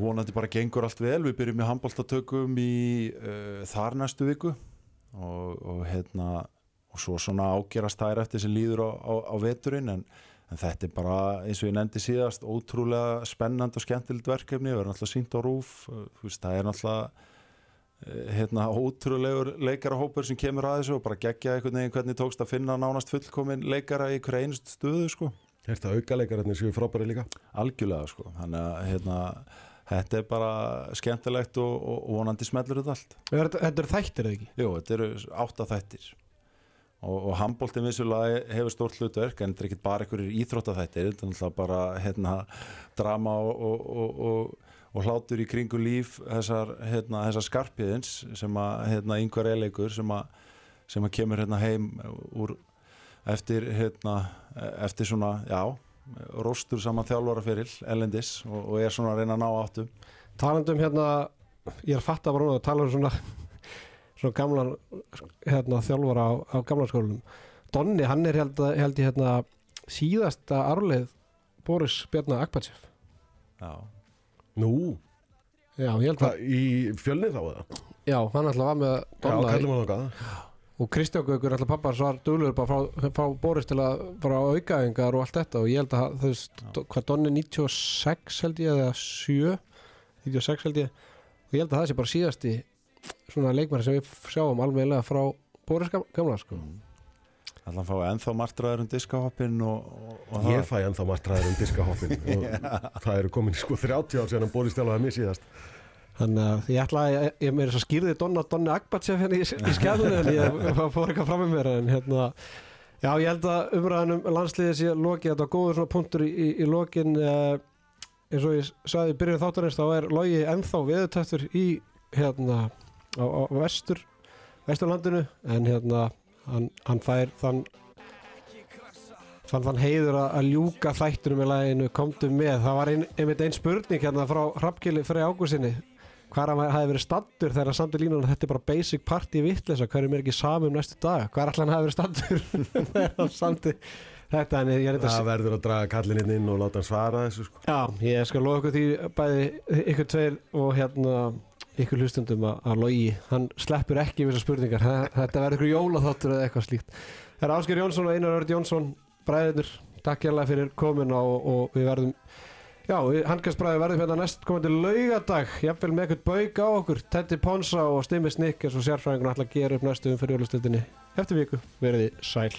vonandi bara gengur allt vel. Við byrjum í handbóltatökum í uh, þar næstu viku og, og hérna og svo svona ágerast þær eftir sem líður á, á, á veturinn. En, en þetta er bara eins og ég nefndi síðast ótrúlega spennand og skemmtilegt verkefni. Við erum alltaf sínt á rúf það er alltaf hérna ótrúlegur leikarahópur sem kemur að þessu og bara gegja einhvern veginn hvernig tókst að finna nánast fullkomin leikara í hverja einust stöðu sko Er þetta aukalegararnir séu frábæri líka? algjörlega sko þannig að hérna þetta er bara skemmtilegt og, og, vonandi smellur þetta allt Er Þetta eru þættir eða ekki? Jú, þetta eru átta þættir og, og handbóltin vissulega hefur stórt hlutverk en þetta er ekki bara einhverjir íþróttaþættir þetta er náttúrulega bara hérna, drama og, og, og, hlátur í kringu líf þessar, hérna, þessar skarpiðins sem að hérna, yngvar eileikur sem að, sem að kemur hérna heim úr eftir hérna, eftir svona, já róstur saman þjálfara fyrir Elendis og, og er svona að reyna að ná áttum Talandi um hérna, ég er að fatta bara núna að tala um svona, svona gamlan hérna, þjálfara á, á gamla skólunum. Donni, hann er held, held ég hérna síðasta arleið Boris Bjarnar Akbatsef. Já, Nú, Já, ég held að, í fjölnið þá eða? já, hann alltaf var með Já, Donna kallum hann okkar og Kristján Gaukur alltaf pappar svar duglur bara frá, frá Boris til að fara á aukaðingar og allt þetta. Og ég held að veist, hvað Donni 96 held ég eða 7 96 held ég. Og ég held að það sé bara síðasti svona leikmæri sem við sjáum alveglega frá Boris gam- gamla sko allan fá ennþá martraður um diskahoppin og, og, og Ég fæ ennþá martraður um diskahoppin og það eru komin sko 30 ár síðan að Boris Stjálaði mér síðast. Þannig að ég ætla að ég, ég meira svo skýrði Donna Donni Akbatsef hérna í, í skjálunni en ég fór eitthvað fram með mér en hérna já ég held að umræðanum landsliðið sé lokið. Þetta var góður svona punktur í, í, í lokin. Uh, eins og ég sagði í byrjun þáttarins þá er logi ennþá viðutættur í hérna á, á vestur vesturlandinu. En hérna hann, hann fær þann fann þann heiður að, ljúka þættunum í læginu komdu með, það var ein, einmitt ein spurning hérna frá Hrafkili Frey Ágúsinni hvar hann hafi verið standur þegar hann samt í línuna þetta er bara basic party vittlesa hverjum er ekki samum næstu dag hvar ætla hann hafi verið standur þegar samti þetta? En ég er þetta Það verður að draga kallin inn inn og láta hann svara þessu sko. Já, ég skal ykkur því bæði ykkur tveir og hérna ykkur hlustundum að, logi. Hann sleppur ekki við þessar spurningar. Þetta verður ykkur jólaþáttur eða eitthvað slíkt. Það er Ásker Jónsson og Einar Örd Jónsson bræðinur, takk hérlega fyrir komin og, og við verðum Já, handkastbræði verðum hérna næst komandi laugadag, jafnvel með eitthvað bauk á okkur. Teddy Ponsa og Stimmi Snickers og sérfræðingun ætla að gera upp næstu um fyrir jólastöldinni. Eftir viku, verði sæl